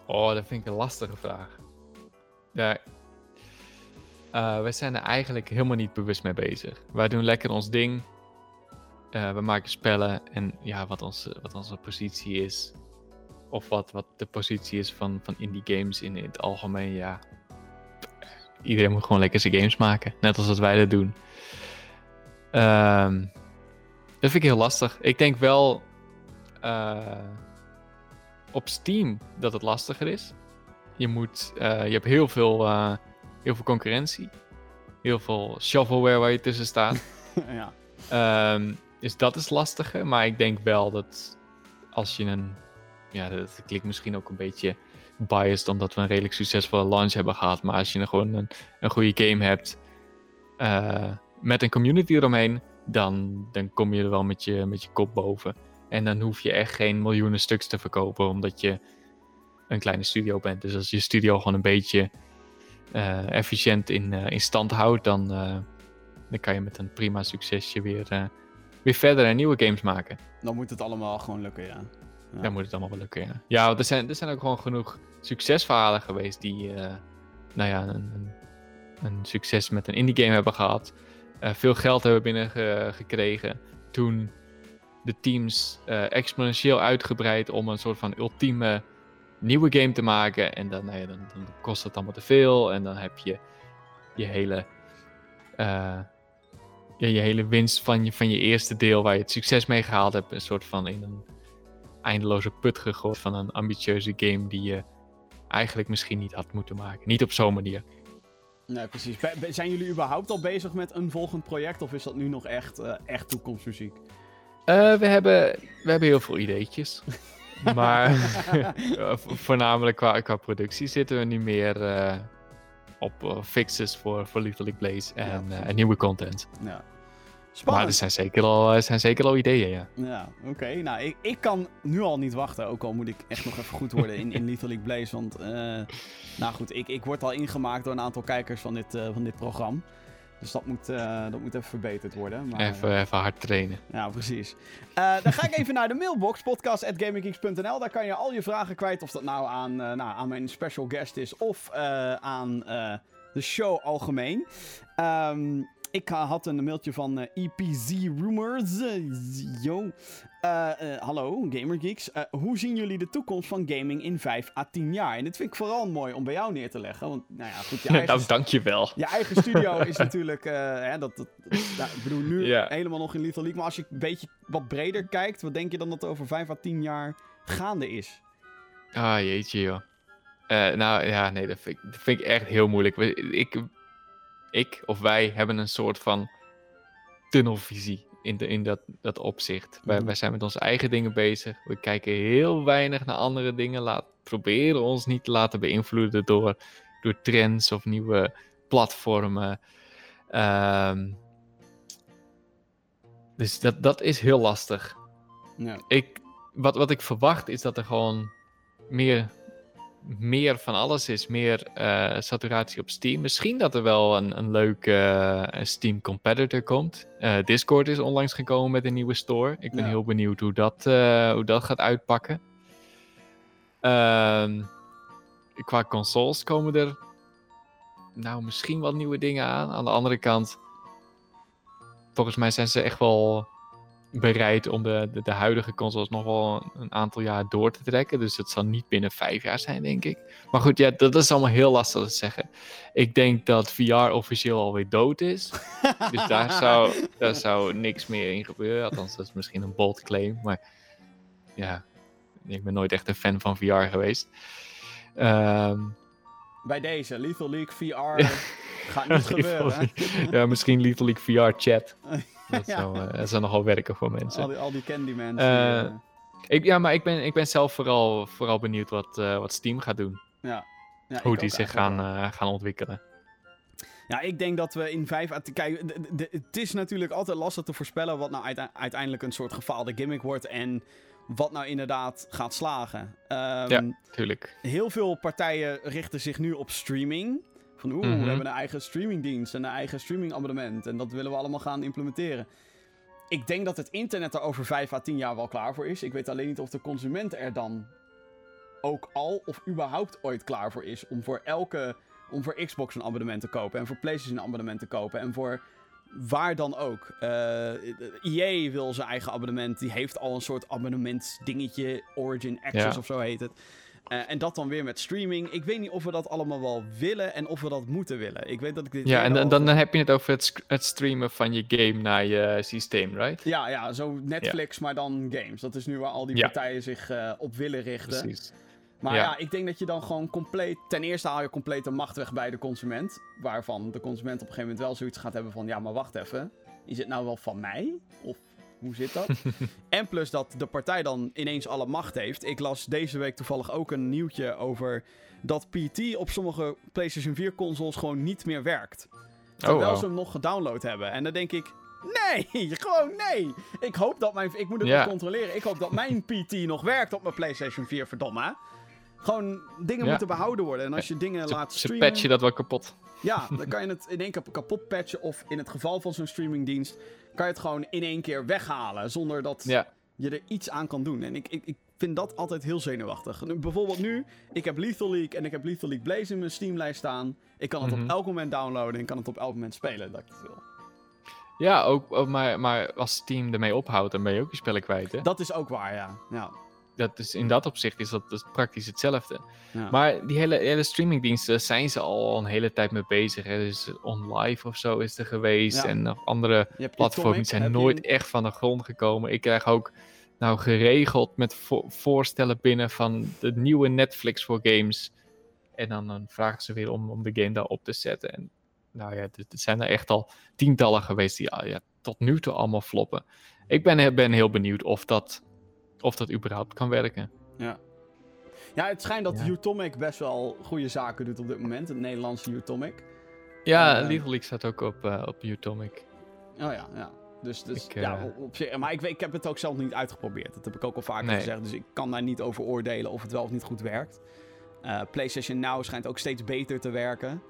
Oh, dat vind ik een lastige vraag. Ja, uh, wij zijn er eigenlijk helemaal niet bewust mee bezig. Wij doen lekker ons ding. Uh, we maken spellen en ja, wat, ons, wat onze positie is. Of wat, wat de positie is van, van indie games in, in het algemeen, ja iedereen moet gewoon lekker zijn games maken. Net als dat wij dat doen. Um, dat vind ik heel lastig. Ik denk wel uh, op Steam dat het lastiger is. Je, moet, uh, je hebt heel veel, uh, heel veel concurrentie. Heel veel shovelware waar je tussen staat. ja. Um, dus dat is lastiger. Maar ik denk wel dat als je een... Ja, dat klinkt misschien ook een beetje biased omdat we een redelijk succesvolle launch hebben gehad. Maar als je gewoon een, een goede game hebt uh, met een community eromheen, dan, dan kom je er wel met je, met je kop boven. En dan hoef je echt geen miljoenen stuks te verkopen, omdat je een kleine studio bent. Dus als je studio gewoon een beetje uh, efficiënt in, uh, in stand houdt, dan, dan kan je met een prima succesje weer, weer verder en nieuwe games maken. Dan moet het allemaal gewoon lukken, ja. Ja. Dan moet het allemaal wel lukken, ja. Ja, er zijn, er zijn ook gewoon genoeg succesverhalen geweest die, uh, nou ja, een, een, een, succes met een indie game hebben gehad. Uh, veel geld hebben binnengekregen. Toen de teams uh, exponentieel uitgebreid om een soort van ultieme nieuwe game te maken. En dan, nou ja, dan, dan kost het allemaal te veel. En dan heb je je hele, ja, je hele winst van je, van je eerste deel waar je het succes mee gehaald hebt. Een soort van in een eindeloze put gegooid van een ambitieuze game die je eigenlijk misschien niet had moeten maken. Niet op zo'n manier. Nee, precies. Be zijn jullie überhaupt al bezig met een volgend project of is dat nu nog echt, uh, echt toekomstmuziek? Uh, we, hebben, we hebben heel veel ideetjes. maar eh, voornamelijk qua, qua productie zitten we nu meer op fixes voor, voor Little League Blaze en, ja, en nieuwe content. Ja. Spannend. Maar er zijn zeker al, er zijn zeker al ideeën, ja. Ja, oké. Nou, ik, ik kan nu al niet wachten. Ook al moet ik echt nog even goed worden in, in Little League Blaze. Want, uh, nou goed, ik, ik word al ingemaakt door een aantal kijkers van dit, uh, van dit programma. Dus dat moet, uh, dat moet even verbeterd worden. Maar, even, even hard trainen. Ja, precies. dan ga ik even naar de mailbox, podcast.gaminggeeks.nl. Daar kan je al je vragen kwijt. Of dat nou aan, nou, aan mijn special guest is of aan de show algemeen. Um, ik eh, had een mailtje van uh, eh, EPZ Rumors. yo. Uh, hallo, GamerGeeks. hoe zien jullie de toekomst van gaming in 5 à 10 jaar? En dit vind ik vooral mooi om bij jou neer te leggen. Want, nou ja, goed. Je eigen, nou, dankjewel. Je eigen studio is natuurlijk. Hè, dat, dat, nou, ik bedoel, nu yeah. helemaal nog in Little League. Maar als je een beetje wat breder kijkt, wat denk je dan dat er over 5 à 10 jaar gaande is? Ah, jeetje, joh. Nou ja, nee, dat vind, ik, dat vind ik echt heel moeilijk. Ik, ik of wij hebben een soort van tunnelvisie in, de, in dat, dat opzicht. Wij, mhm. wij zijn met onze eigen dingen bezig. We kijken heel weinig naar andere dingen. Laat, proberen ons niet te laten beïnvloeden door, door trends of nieuwe platformen. Um, dus dat, dat is heel lastig. Ja. Ik, wat, wat ik verwacht is dat er gewoon meer, meer van alles is. Meer uh, saturatie op Steam. Misschien dat er wel een, een leuke uh, Steam competitor komt. Uh, Discord is onlangs gekomen met een nieuwe store. Ik ben heel benieuwd hoe dat, hoe dat gaat uitpakken. Ehm, qua consoles komen er nou misschien wat nieuwe dingen aan. Aan de andere kant volgens mij zijn ze echt wel bereid om de, de, de, huidige consoles nog wel een aantal jaar door te trekken. Dus het zal niet binnen vijf jaar zijn, denk ik. Maar goed, ja, dat is allemaal heel lastig te zeggen. Ik denk dat VR officieel alweer dood is. dus daar zou, daar zou niks meer in gebeuren. Althans, dat is misschien een bold claim. Maar ja, ik ben nooit echt een fan van VR geweest. Um, Bij deze, Lethal League VR Gaat niet gebeuren. ja, misschien Little League VR chat. Dat, ja. zou, dat zou nogal werken voor mensen. Al die, al die Candyman. Uh, uh, ik, ja, maar ik ben, ik ben zelf vooral, vooral benieuwd wat, uh, wat Steam gaat doen. Ja. ja Hoe die zich gaan, uh, gaan ontwikkelen. Ja, ik denk dat we in vijf... Kijk, het is natuurlijk altijd lastig te voorspellen wat nou uiteindelijk een soort gefaalde gimmick wordt en wat nou inderdaad gaat slagen. Um, ja, tuurlijk. Heel veel partijen richten zich nu op streaming. Van oeh, we mhm. hebben een eigen streamingdienst en een eigen streamingabonnement. En dat willen we allemaal gaan implementeren. Ik denk dat het internet er over 5 à 10 jaar wel klaar voor is. Ik weet alleen niet of de consument er dan ook al of überhaupt ooit klaar voor is om voor elke om voor Xbox een abonnement te kopen en voor PlayStation een abonnement te kopen en voor waar dan ook. Uh, EA wil zijn eigen abonnement, die heeft al een soort abonnementsdingetje, Origin Access of zo heet het. Uh, en dat dan weer met streaming. Ik weet niet of we dat allemaal wel willen en of we dat moeten willen. Ik weet dat ik dit. Ja, en dan, dan, heb je het over het, het, streamen van je game naar je systeem, right? Ja, ja zo Netflix, maar dan games. Dat is nu waar al die partijen zich uh, op willen richten. Precies. Maar ja. ja. ik denk dat je dan gewoon compleet. Ten eerste haal je compleet de macht weg bij de consument. Waarvan de consument op een gegeven moment wel zoiets gaat hebben van: ja, maar wacht even. Is het nou wel van mij? Of hoe zit dat? en plus dat de partij dan ineens alle macht heeft. Ik las deze week toevallig ook een nieuwtje over dat PT op sommige PlayStation 4 consoles gewoon niet meer werkt. Terwijl oh, ze hem nog gedownload hebben. En dan denk ik, nee, gewoon nee. Ik hoop dat mijn, ik moet het yeah. controleren. Ik hoop dat mijn PT nog werkt op mijn PlayStation 4, verdomme. Gewoon dingen moeten behouden worden. En als je dingen laat streamen... Ze patch je dat wel kapot. Ja, dan kan je het in één keer kapot patchen. Of in het geval van zo'n streamingdienst kan je het gewoon in één keer weghalen. Zonder dat je er iets aan kan doen. En ik, ik, ik vind dat altijd heel zenuwachtig. bijvoorbeeld nu, ik heb Lethal League en ik heb Lethal League Blaze in mijn Steamlijst staan. Ik kan het op mhm. elk moment downloaden en kan het op elk moment spelen dat ik het wil. Ja, ook, maar, maar als Steam ermee ophoudt, dan ben je ook je spellen kwijt, hè? Dat is ook waar, ja. ja dat is, in dat opzicht is dat dus praktisch hetzelfde. Maar die hele, hele streamingdiensten zijn ze al een hele tijd mee bezig. Hè. Dus OnLive of zo is er geweest. En nog andere platforms die zijn nooit echt van de grond gekomen. Ik krijg ook nou geregeld met voorstellen binnen van de nieuwe Netflix voor games. En dan, dan vragen ze weer om, om de game daar op te zetten. En nou ja, er zijn er echt al tientallen geweest die ja, tot nu toe allemaal floppen. Ik ben, ben heel benieuwd of dat of dat überhaupt kan werken. Ja. Ja, het schijnt dat ja. Utomic best wel goede zaken doet op dit moment. Het Nederlandse Utomic. Ja, uh, Legal League staat ook op, uh, op Utomic. Oh ja, ja. Dus, dus ja, uh... op zich, maar ik, ik heb het ook zelf niet uitgeprobeerd. Dat heb ik ook al vaker gezegd. Dus ik kan daar niet over oordelen of het wel of niet goed werkt. PlayStation Now schijnt ook steeds beter te werken.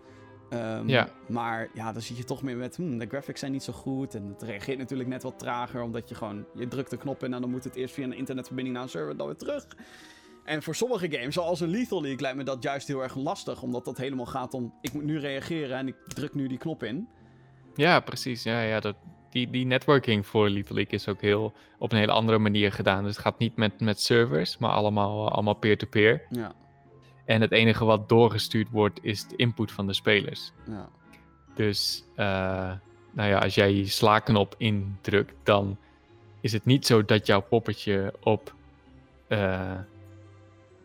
Um, ja. Maar ja, dan zit je toch meer met, hmm, de graphics zijn niet zo goed. En het reageert natuurlijk net wat trager, omdat je gewoon, je drukt de knop in en dan moet het eerst via een internetverbinding naar een server dan weer terug. En voor sommige games, zoals een Lethal League, lijkt me dat juist heel erg lastig. Omdat dat helemaal gaat om, ik moet nu reageren en ik druk nu die knop in. Ja, precies. Ja, ja, dat, die, die networking voor Lethal League is ook heel, op een hele andere manier gedaan. Dus het gaat niet met, met servers, maar allemaal, allemaal peer-to-peer. -peer. Ja. En het enige wat doorgestuurd wordt is de input van de spelers. Ja. Dus uh, nou ja, als jij je slaaknop indrukt, dan is het niet zo dat jouw poppetje op uh,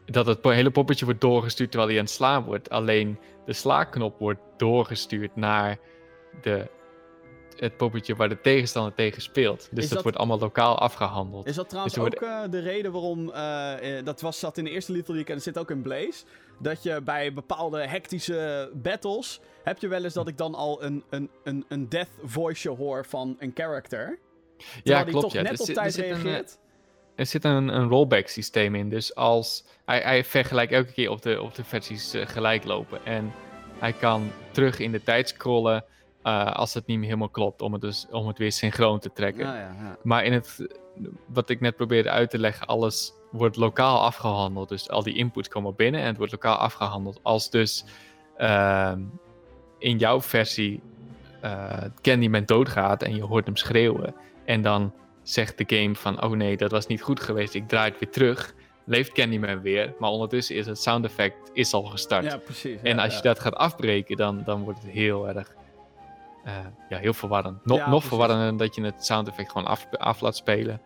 dat het hele poppetje wordt doorgestuurd terwijl hij aan het slaan wordt. Alleen de slaaknop wordt doorgestuurd naar de, het poppetje waar de tegenstander tegen speelt. Dus dat, wordt allemaal lokaal afgehandeld. Is dat trouwens dus ook uh, de reden waarom, uh, dat was, zat in de eerste Little League en dat zit ook in Blaze, dat je bij bepaalde hectische battles, heb je wel eens dat ik dan al een, een, een, een death voice hoor van een character. Ja, klopt. toch ja. net op tijd reageert. er zit een, een rollback systeem in, dus als hij, hij vergelijkt elke keer op de, op de versies gelijk lopen en hij kan terug in de tijd scrollen uh, als het niet meer helemaal klopt, om het, dus, om het weer synchroon te trekken. Ja, ja, ja. Maar in het, wat ik net probeerde uit te leggen, alles wordt lokaal afgehandeld. Dus al die inputs komen binnen en het wordt lokaal afgehandeld. Als dus uh, in jouw versie uh, Candyman doodgaat en je hoort hem schreeuwen. En dan zegt de game van, oh nee, dat was niet goed geweest, ik draai het weer terug leeft Candyman weer. Maar ondertussen is het sound effect is al gestart. Ja, precies. en als je dat gaat afbreken, dan, dan wordt het heel erg uh, ja, heel verwarrend. Nog, nog verwarrender dat je het sound effect gewoon af, af laat spelen.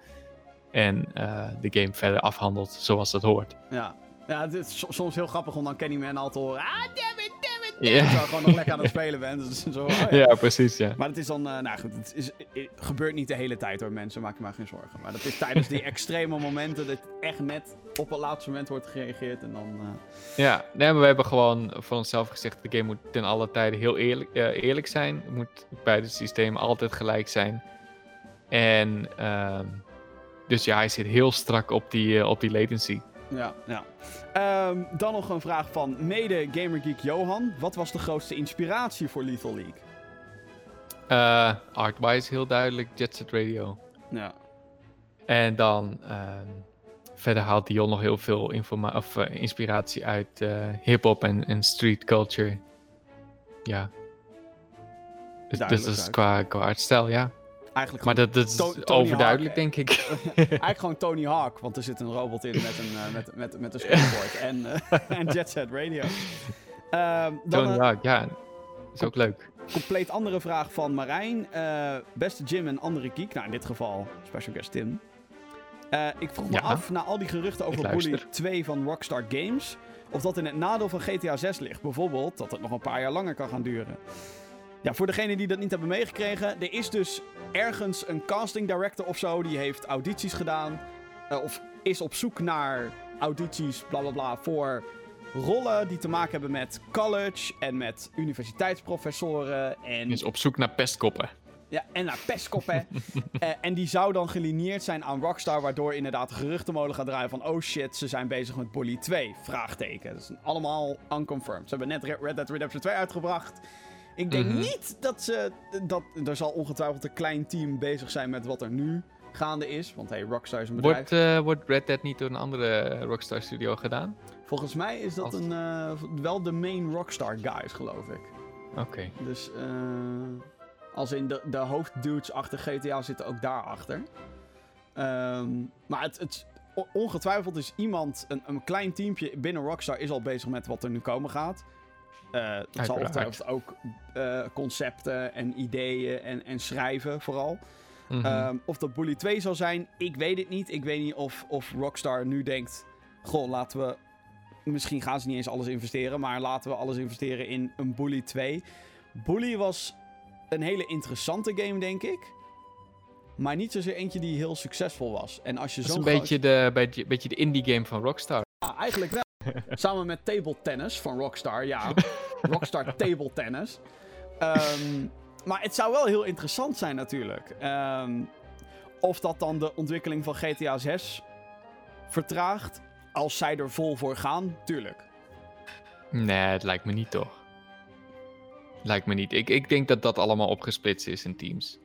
En uh, de game verder afhandelt zoals dat hoort. Ja, ja het is soms heel grappig om dan Candyman al te horen. Ah, damn Yeah. gewoon nog lekker aan het spelen bent. Dus zo, oh ja. ja. precies, ja. Maar het is dan, uh, nou goed, het, is, het gebeurt niet de hele tijd hoor mensen, maak je maar geen zorgen. Maar dat is tijdens die extreme momenten dat echt net op het laatste moment wordt gereageerd en dan... Uh... Ja, nee, maar we hebben gewoon voor onszelf gezegd, de game moet ten alle tijden heel eerlijk, uh, eerlijk zijn. Het moet bij het systeem altijd gelijk zijn. En ehm, dus ja, hij zit heel strak op die, op die latency. Ja, ja. Um, dan nog een vraag van mede Gamergeek Johan. Wat was de grootste inspiratie voor Lethal League? Uh, Artwise heel duidelijk, Jet Set Radio. Ja. En dan uh, verder haalt Dion nog heel veel of, uh, inspiratie uit uh, hip-hop en, en street culture. Ja. Dus, dus dat is qua, qua artstijl, ja. Eigenlijk maar dat, dat is overduidelijk, denk ik. Eigenlijk gewoon Tony Hawk, want er zit een robot in met een, uh, met, met, met een skateboard en, uh, en Jet Set Radio. Uh, dan, Tony Hawk, ja. Is ook leuk. Compleet andere vraag van Marijn. Beste Jim en andere geek. Nou, in dit geval special guest Tim. ik vroeg me af, na al die geruchten over Bully 2 van Rockstar Games... of dat in het nadeel van GTA 6 ligt. Bijvoorbeeld dat het nog een paar jaar langer kan gaan duren. Ja, voor degenen die dat niet hebben meegekregen, er is dus ergens een casting director of zo, die heeft audities gedaan. Uh, of is op zoek naar audities, bla bla bla, voor rollen die te maken hebben met college en met universiteitsprofessoren. En... Is op zoek naar pestkoppen. Ja, en naar pestkoppen. uh, en die zou dan gelineerd zijn aan Rockstar, waardoor inderdaad de geruchtenmolen gaat draaien van... Oh shit, ze zijn bezig met Bully 2, vraagteken. Dat is allemaal unconfirmed. Ze hebben net Red Dead Redemption 2 uitgebracht. Ik denk mhm. niet dat ze. Dat, er zal ongetwijfeld een klein team bezig zijn met wat er nu gaande is. Want hey, Rockstar is een bedrijf. Wordt, uh, wordt Red Dead niet door een andere Rockstar studio gedaan? Volgens mij is dat een, uh, wel de main Rockstar guys, geloof ik. Oké. Dus uh, als in de, de hoofddudes achter GTA zitten ook daarachter. Um, maar het, het, ongetwijfeld is iemand, een, een klein teampje binnen Rockstar is al bezig met wat er nu komen gaat. Uh, dat zal ongetwijfeld ook uh, concepten en ideeën en, en schrijven vooral. Mm -hmm. um, of dat Bully 2 zal zijn, ik weet het niet. Ik weet niet of, of Rockstar nu denkt... Goh, laten we... Misschien gaan ze niet eens alles investeren, maar laten we alles investeren in een Bully 2. Bully was een hele interessante game, denk ik. Maar niet zozeer eentje die heel succesvol was. En als je dat is een beetje, de, beetje, beetje de indie game van Rockstar. Ja, eigenlijk wel. Samen met Table Tennis van Rockstar, ja. Rockstar Table Tennis. Um, maar het zou wel heel interessant zijn natuurlijk. Um, of dat dan de ontwikkeling van GTA 6 vertraagt. Als zij er vol voor gaan, tuurlijk. Nee, het lijkt me niet toch. Lijkt me niet. Ik, ik denk dat dat allemaal opgesplitst is in teams.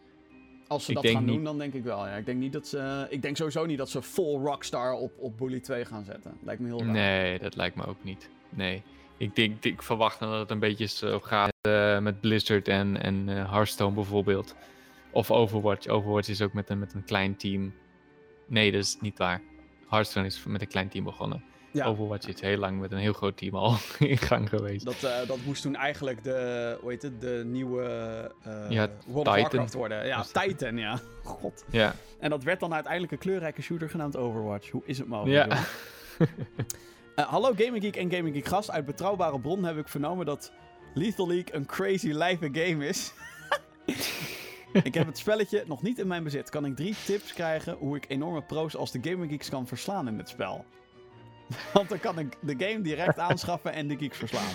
Als ze dat gaan doen, dan denk ik wel. Ja. Ik, denk niet dat ze, ik denk sowieso niet dat ze full Rockstar op, op Bully 2 gaan zetten. Lijkt me heel raar. Nee, dat lijkt me ook niet. Nee. Ik, denk, ik verwacht dat het een beetje zo gaat uh, met Blizzard en, en uh, Hearthstone bijvoorbeeld. Of Overwatch. Overwatch is ook met een, met een klein team. Nee, dat is niet waar. Hearthstone is met een klein team begonnen. Ja. Overwatch is heel lang met een heel groot team al in gang geweest. Dat, uh, dat moest toen eigenlijk de, hoe heet het, de nieuwe uh, ja, World of Warcraft worden. Ja, Titan, ja. God. Ja. En dat werd dan uiteindelijk een kleurrijke shooter genaamd Overwatch. Hoe is het mogelijk? Ja. hallo Gaming Geek en Gaming Geek gast. Uit betrouwbare bron heb ik vernomen dat Lethal League een crazy live game is. ik heb het spelletje nog niet in mijn bezit. Kan ik drie tips krijgen hoe ik enorme pro's als de Gaming Geeks kan verslaan in het spel? Want dan kan ik de game direct aanschaffen en de geeks verslaan.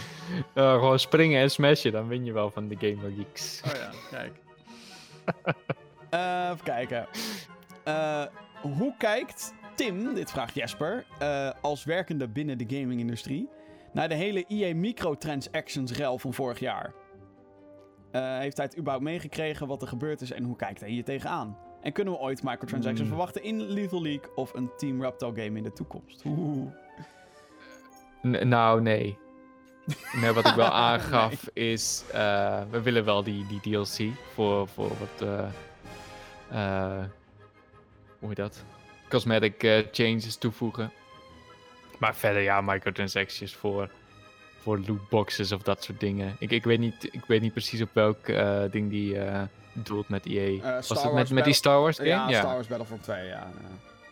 Uh, gewoon springen en smashen, dan win je wel van de Gamer Geeks. Oh ja, kijk. uh, even kijken. Uh, hoe kijkt Tim, dit vraagt Jesper, uh, als werkende binnen de gaming-industrie, naar de hele EA microtransactions-rel van vorig jaar? heeft hij het überhaupt meegekregen wat er gebeurd is en hoe kijkt hij hier tegenaan? En kunnen we ooit microtransactions mm. verwachten in Lethal League of een Team Raptor game in de toekomst? Oeh nou, nee. Nee, wat ik wel aangaf is, uh, we willen wel die, die DLC voor, voor wat, uh, uh, hoe heet dat? Cosmetic changes toevoegen. Maar verder, ja, microtransactions voor, voor lootboxes of dat soort dingen. Ik, ik, weet, niet, ik weet niet precies op welk ding die doelt met EA. Was het met, met die Star Wars game? Ja, ja, Star Wars Battlefront 2, ja.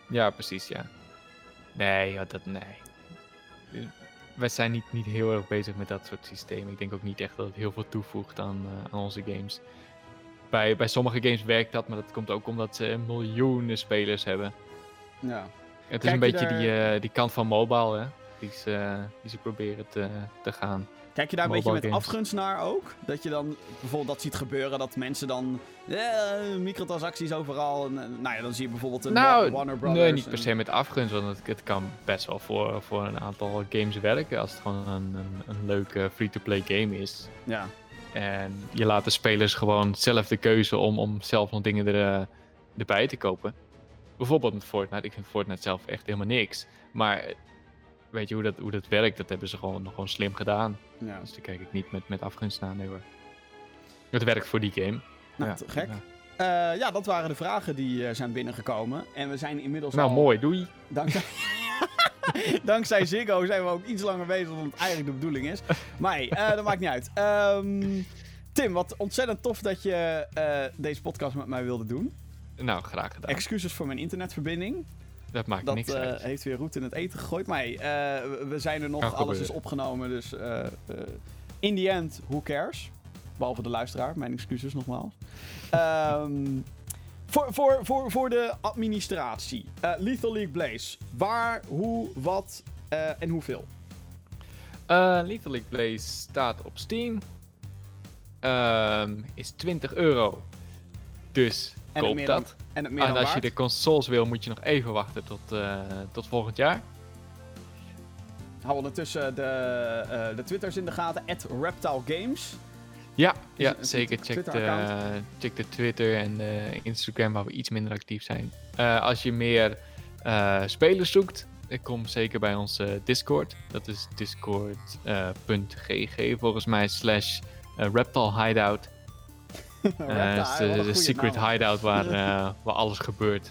Ja, precies, ja. Nee, dat, nee wij zijn niet, niet heel erg bezig met dat soort systemen. Ik denk ook niet echt dat het heel veel toevoegt aan, uh, aan onze games. Bij, bij sommige games werkt dat, maar dat komt ook omdat ze miljoenen spelers hebben. Ja. Het is een beetje die, uh, die kant van mobile, hè? Die ze, die ze proberen te, te gaan. Kijk je daar een beetje met afgunst naar ook? Dat je dan bijvoorbeeld dat ziet gebeuren, dat mensen dan eh, microtransacties overal. En, eh, nou ja, dan zie je bijvoorbeeld een nou, Warner Brothers. Nee, niet per se met afgunst, want het, het, kan best wel voor, voor een aantal games werken als het gewoon een, een, een leuke free-to-play game is. Ja. En je laat de spelers gewoon zelf de keuze om, om zelf nog dingen er, uh, erbij te kopen. Bijvoorbeeld met Fortnite. Ik vind Fortnite zelf echt helemaal niks. Maar weet je hoe dat, hoe dat werkt, dat hebben ze gewoon, nog gewoon slim gedaan. Ja. Dus daar kijk ik niet met, met afgunst naar. Nee hoor. Het werkt voor die game. Nou, ja, gek. Ja. Uh, ja. dat waren de vragen die uh, zijn binnengekomen. En we zijn inmiddels Nou, mooi. Doei. Dankzij... Dankzij Ziggo zijn we ook iets langer bezig dan het eigenlijk de bedoeling is. Maar hey, uh, dat maakt niet uit. Um, Tim, wat ontzettend tof dat je deze podcast met mij wilde doen. Nou, graag gedaan. Excuses voor mijn internetverbinding. Dat maakt dat, niks uh, heeft weer roet in het eten gegooid. Maar uh, we zijn er nog, alles is opgenomen. Dus uh, in the end, who cares? Behalve de luisteraar, mijn excuses nogmaals. um, voor, voor, voor, voor de administratie. Lethal League Blaze. Waar, hoe, wat en hoeveel? Lethal League Blaze staat op Steam. Um, is 20 euro. Dus en koop dat. en, en als je de consoles wil, moet je nog even wachten tot, uh, tot volgend jaar. Hou ondertussen de, uh, de Twitters in de gaten. At Reptile Games. Ja, ja zeker. Check de, check de Twitter en de Instagram waar we iets minder actief zijn. Uh, als je meer spelers zoekt, kom zeker bij onze Discord. Dat is discord.gg volgens mij slash Reptile Hideout. uh, de, de secret hideout waar, uh, waar alles gebeurt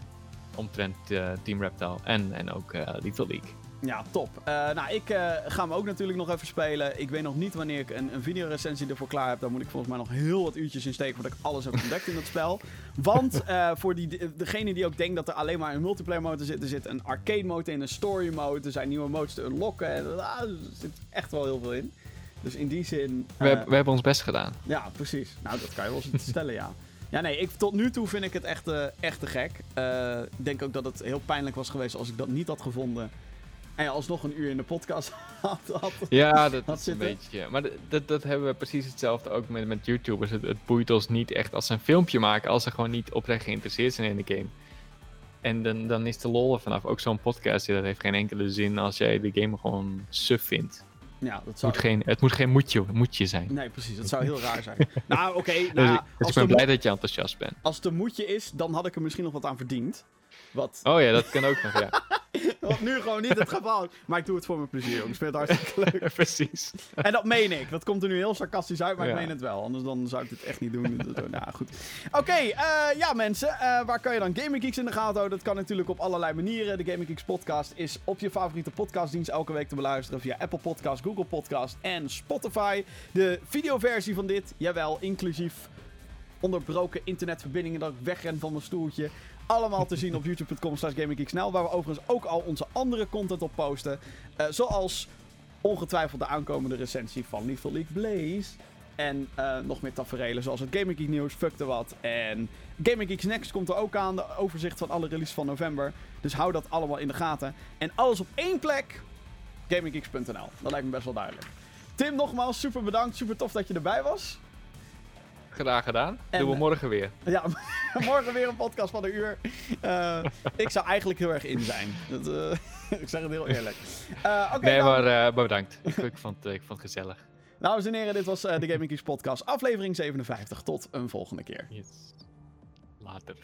omtrent uh, Team Reptile en, en ook Lethal League. Ja, top. nou, ik ga hem ook natuurlijk nog even spelen. Ik weet nog niet wanneer ik een, een videorecensie ervoor klaar heb. Daar moet ik volgens mij nog heel wat uurtjes in steken voordat ik alles heb ontdekt in dat spel. Want voor die, degene die ook denkt dat er alleen maar een multiplayer mode zit, er zit een arcade mode in, een story mode. Er zijn nieuwe modes te unlocken. En, er zit echt wel heel veel in. Dus in die zin... We, uh, we, hebben ons best gedaan. Ja, precies. Nou, dat kan je wel eens stellen, ja. Ja, nee, ik, tot nu toe vind ik het echt, uh, echt te gek. Uh, ik denk ook dat het heel pijnlijk was geweest als ik dat niet had gevonden. En alsnog een uur in de podcast had, had Ja, dat had is een beetje... Maar dat, dat hebben we precies hetzelfde ook met, met YouTubers. Het, het boeit ons niet echt als ze een filmpje maken... als ze gewoon niet oprecht geïnteresseerd zijn in de game. En dan, dan is de lol er vanaf. Ook zo'n podcast, dat heeft geen enkele zin als jij de game gewoon suf vindt. Ja, dat zou... moet geen, het moet geen moedje, moedje zijn. Nee, precies. Dat zou heel raar zijn. nou, oké. Okay, nou, dus ik ben blij dat je enthousiast bent. Als het een moedje is, dan had ik er misschien nog wat aan verdiend. Wat... Oh ja, dat kan ook nog, ja. Wat nu gewoon niet het geval. Maar ik doe het voor mijn plezier, jongens. Ik vind het hartstikke leuk. Precies. En dat meen ik. Dat komt er nu heel sarcastisch uit, maar ik meen het wel. Anders dan zou ik het echt niet doen. nou, goed. Oké, uh, ja mensen. Uh, waar kan je dan Gaming Geeks in de gaten houden? Dat kan natuurlijk op allerlei manieren. De Gaming Geeks podcast is op je favoriete podcastdienst elke week te beluisteren. Via Apple Podcast, Google Podcast en Spotify. De videoversie van dit, jawel, inclusief onderbroken internetverbindingen dat ik wegren van mijn stoeltje allemaal te zien op youtube.com slash. Waar we overigens ook al onze andere content op posten. Uh, zoals ongetwijfeld de aankomende recensie van Lethal League Blaze. En uh, nog meer tafereelen zoals het Gaming Geek nieuws, Fuck the Wat. En Gaming Geeks Next komt er ook aan. De overzicht van alle releases van november. Dus hou dat allemaal in de gaten. En alles op één plek. GamingGeeks.nl. Dat lijkt me best wel duidelijk. Tim, nogmaals super bedankt. Super tof dat je erbij was. Graag gedaan. En, Doen we morgen weer. Ja, morgen weer een podcast van een uur. Uh, ik zou eigenlijk heel erg in zijn. Dat, uh, ik zeg het heel eerlijk. Uh, okay, nee, dan... maar bedankt. ik, vond, ik vond het gezellig. Dames en heren, dit was de Gaming Geeks podcast, aflevering 57. Tot een volgende keer. Yes. Later.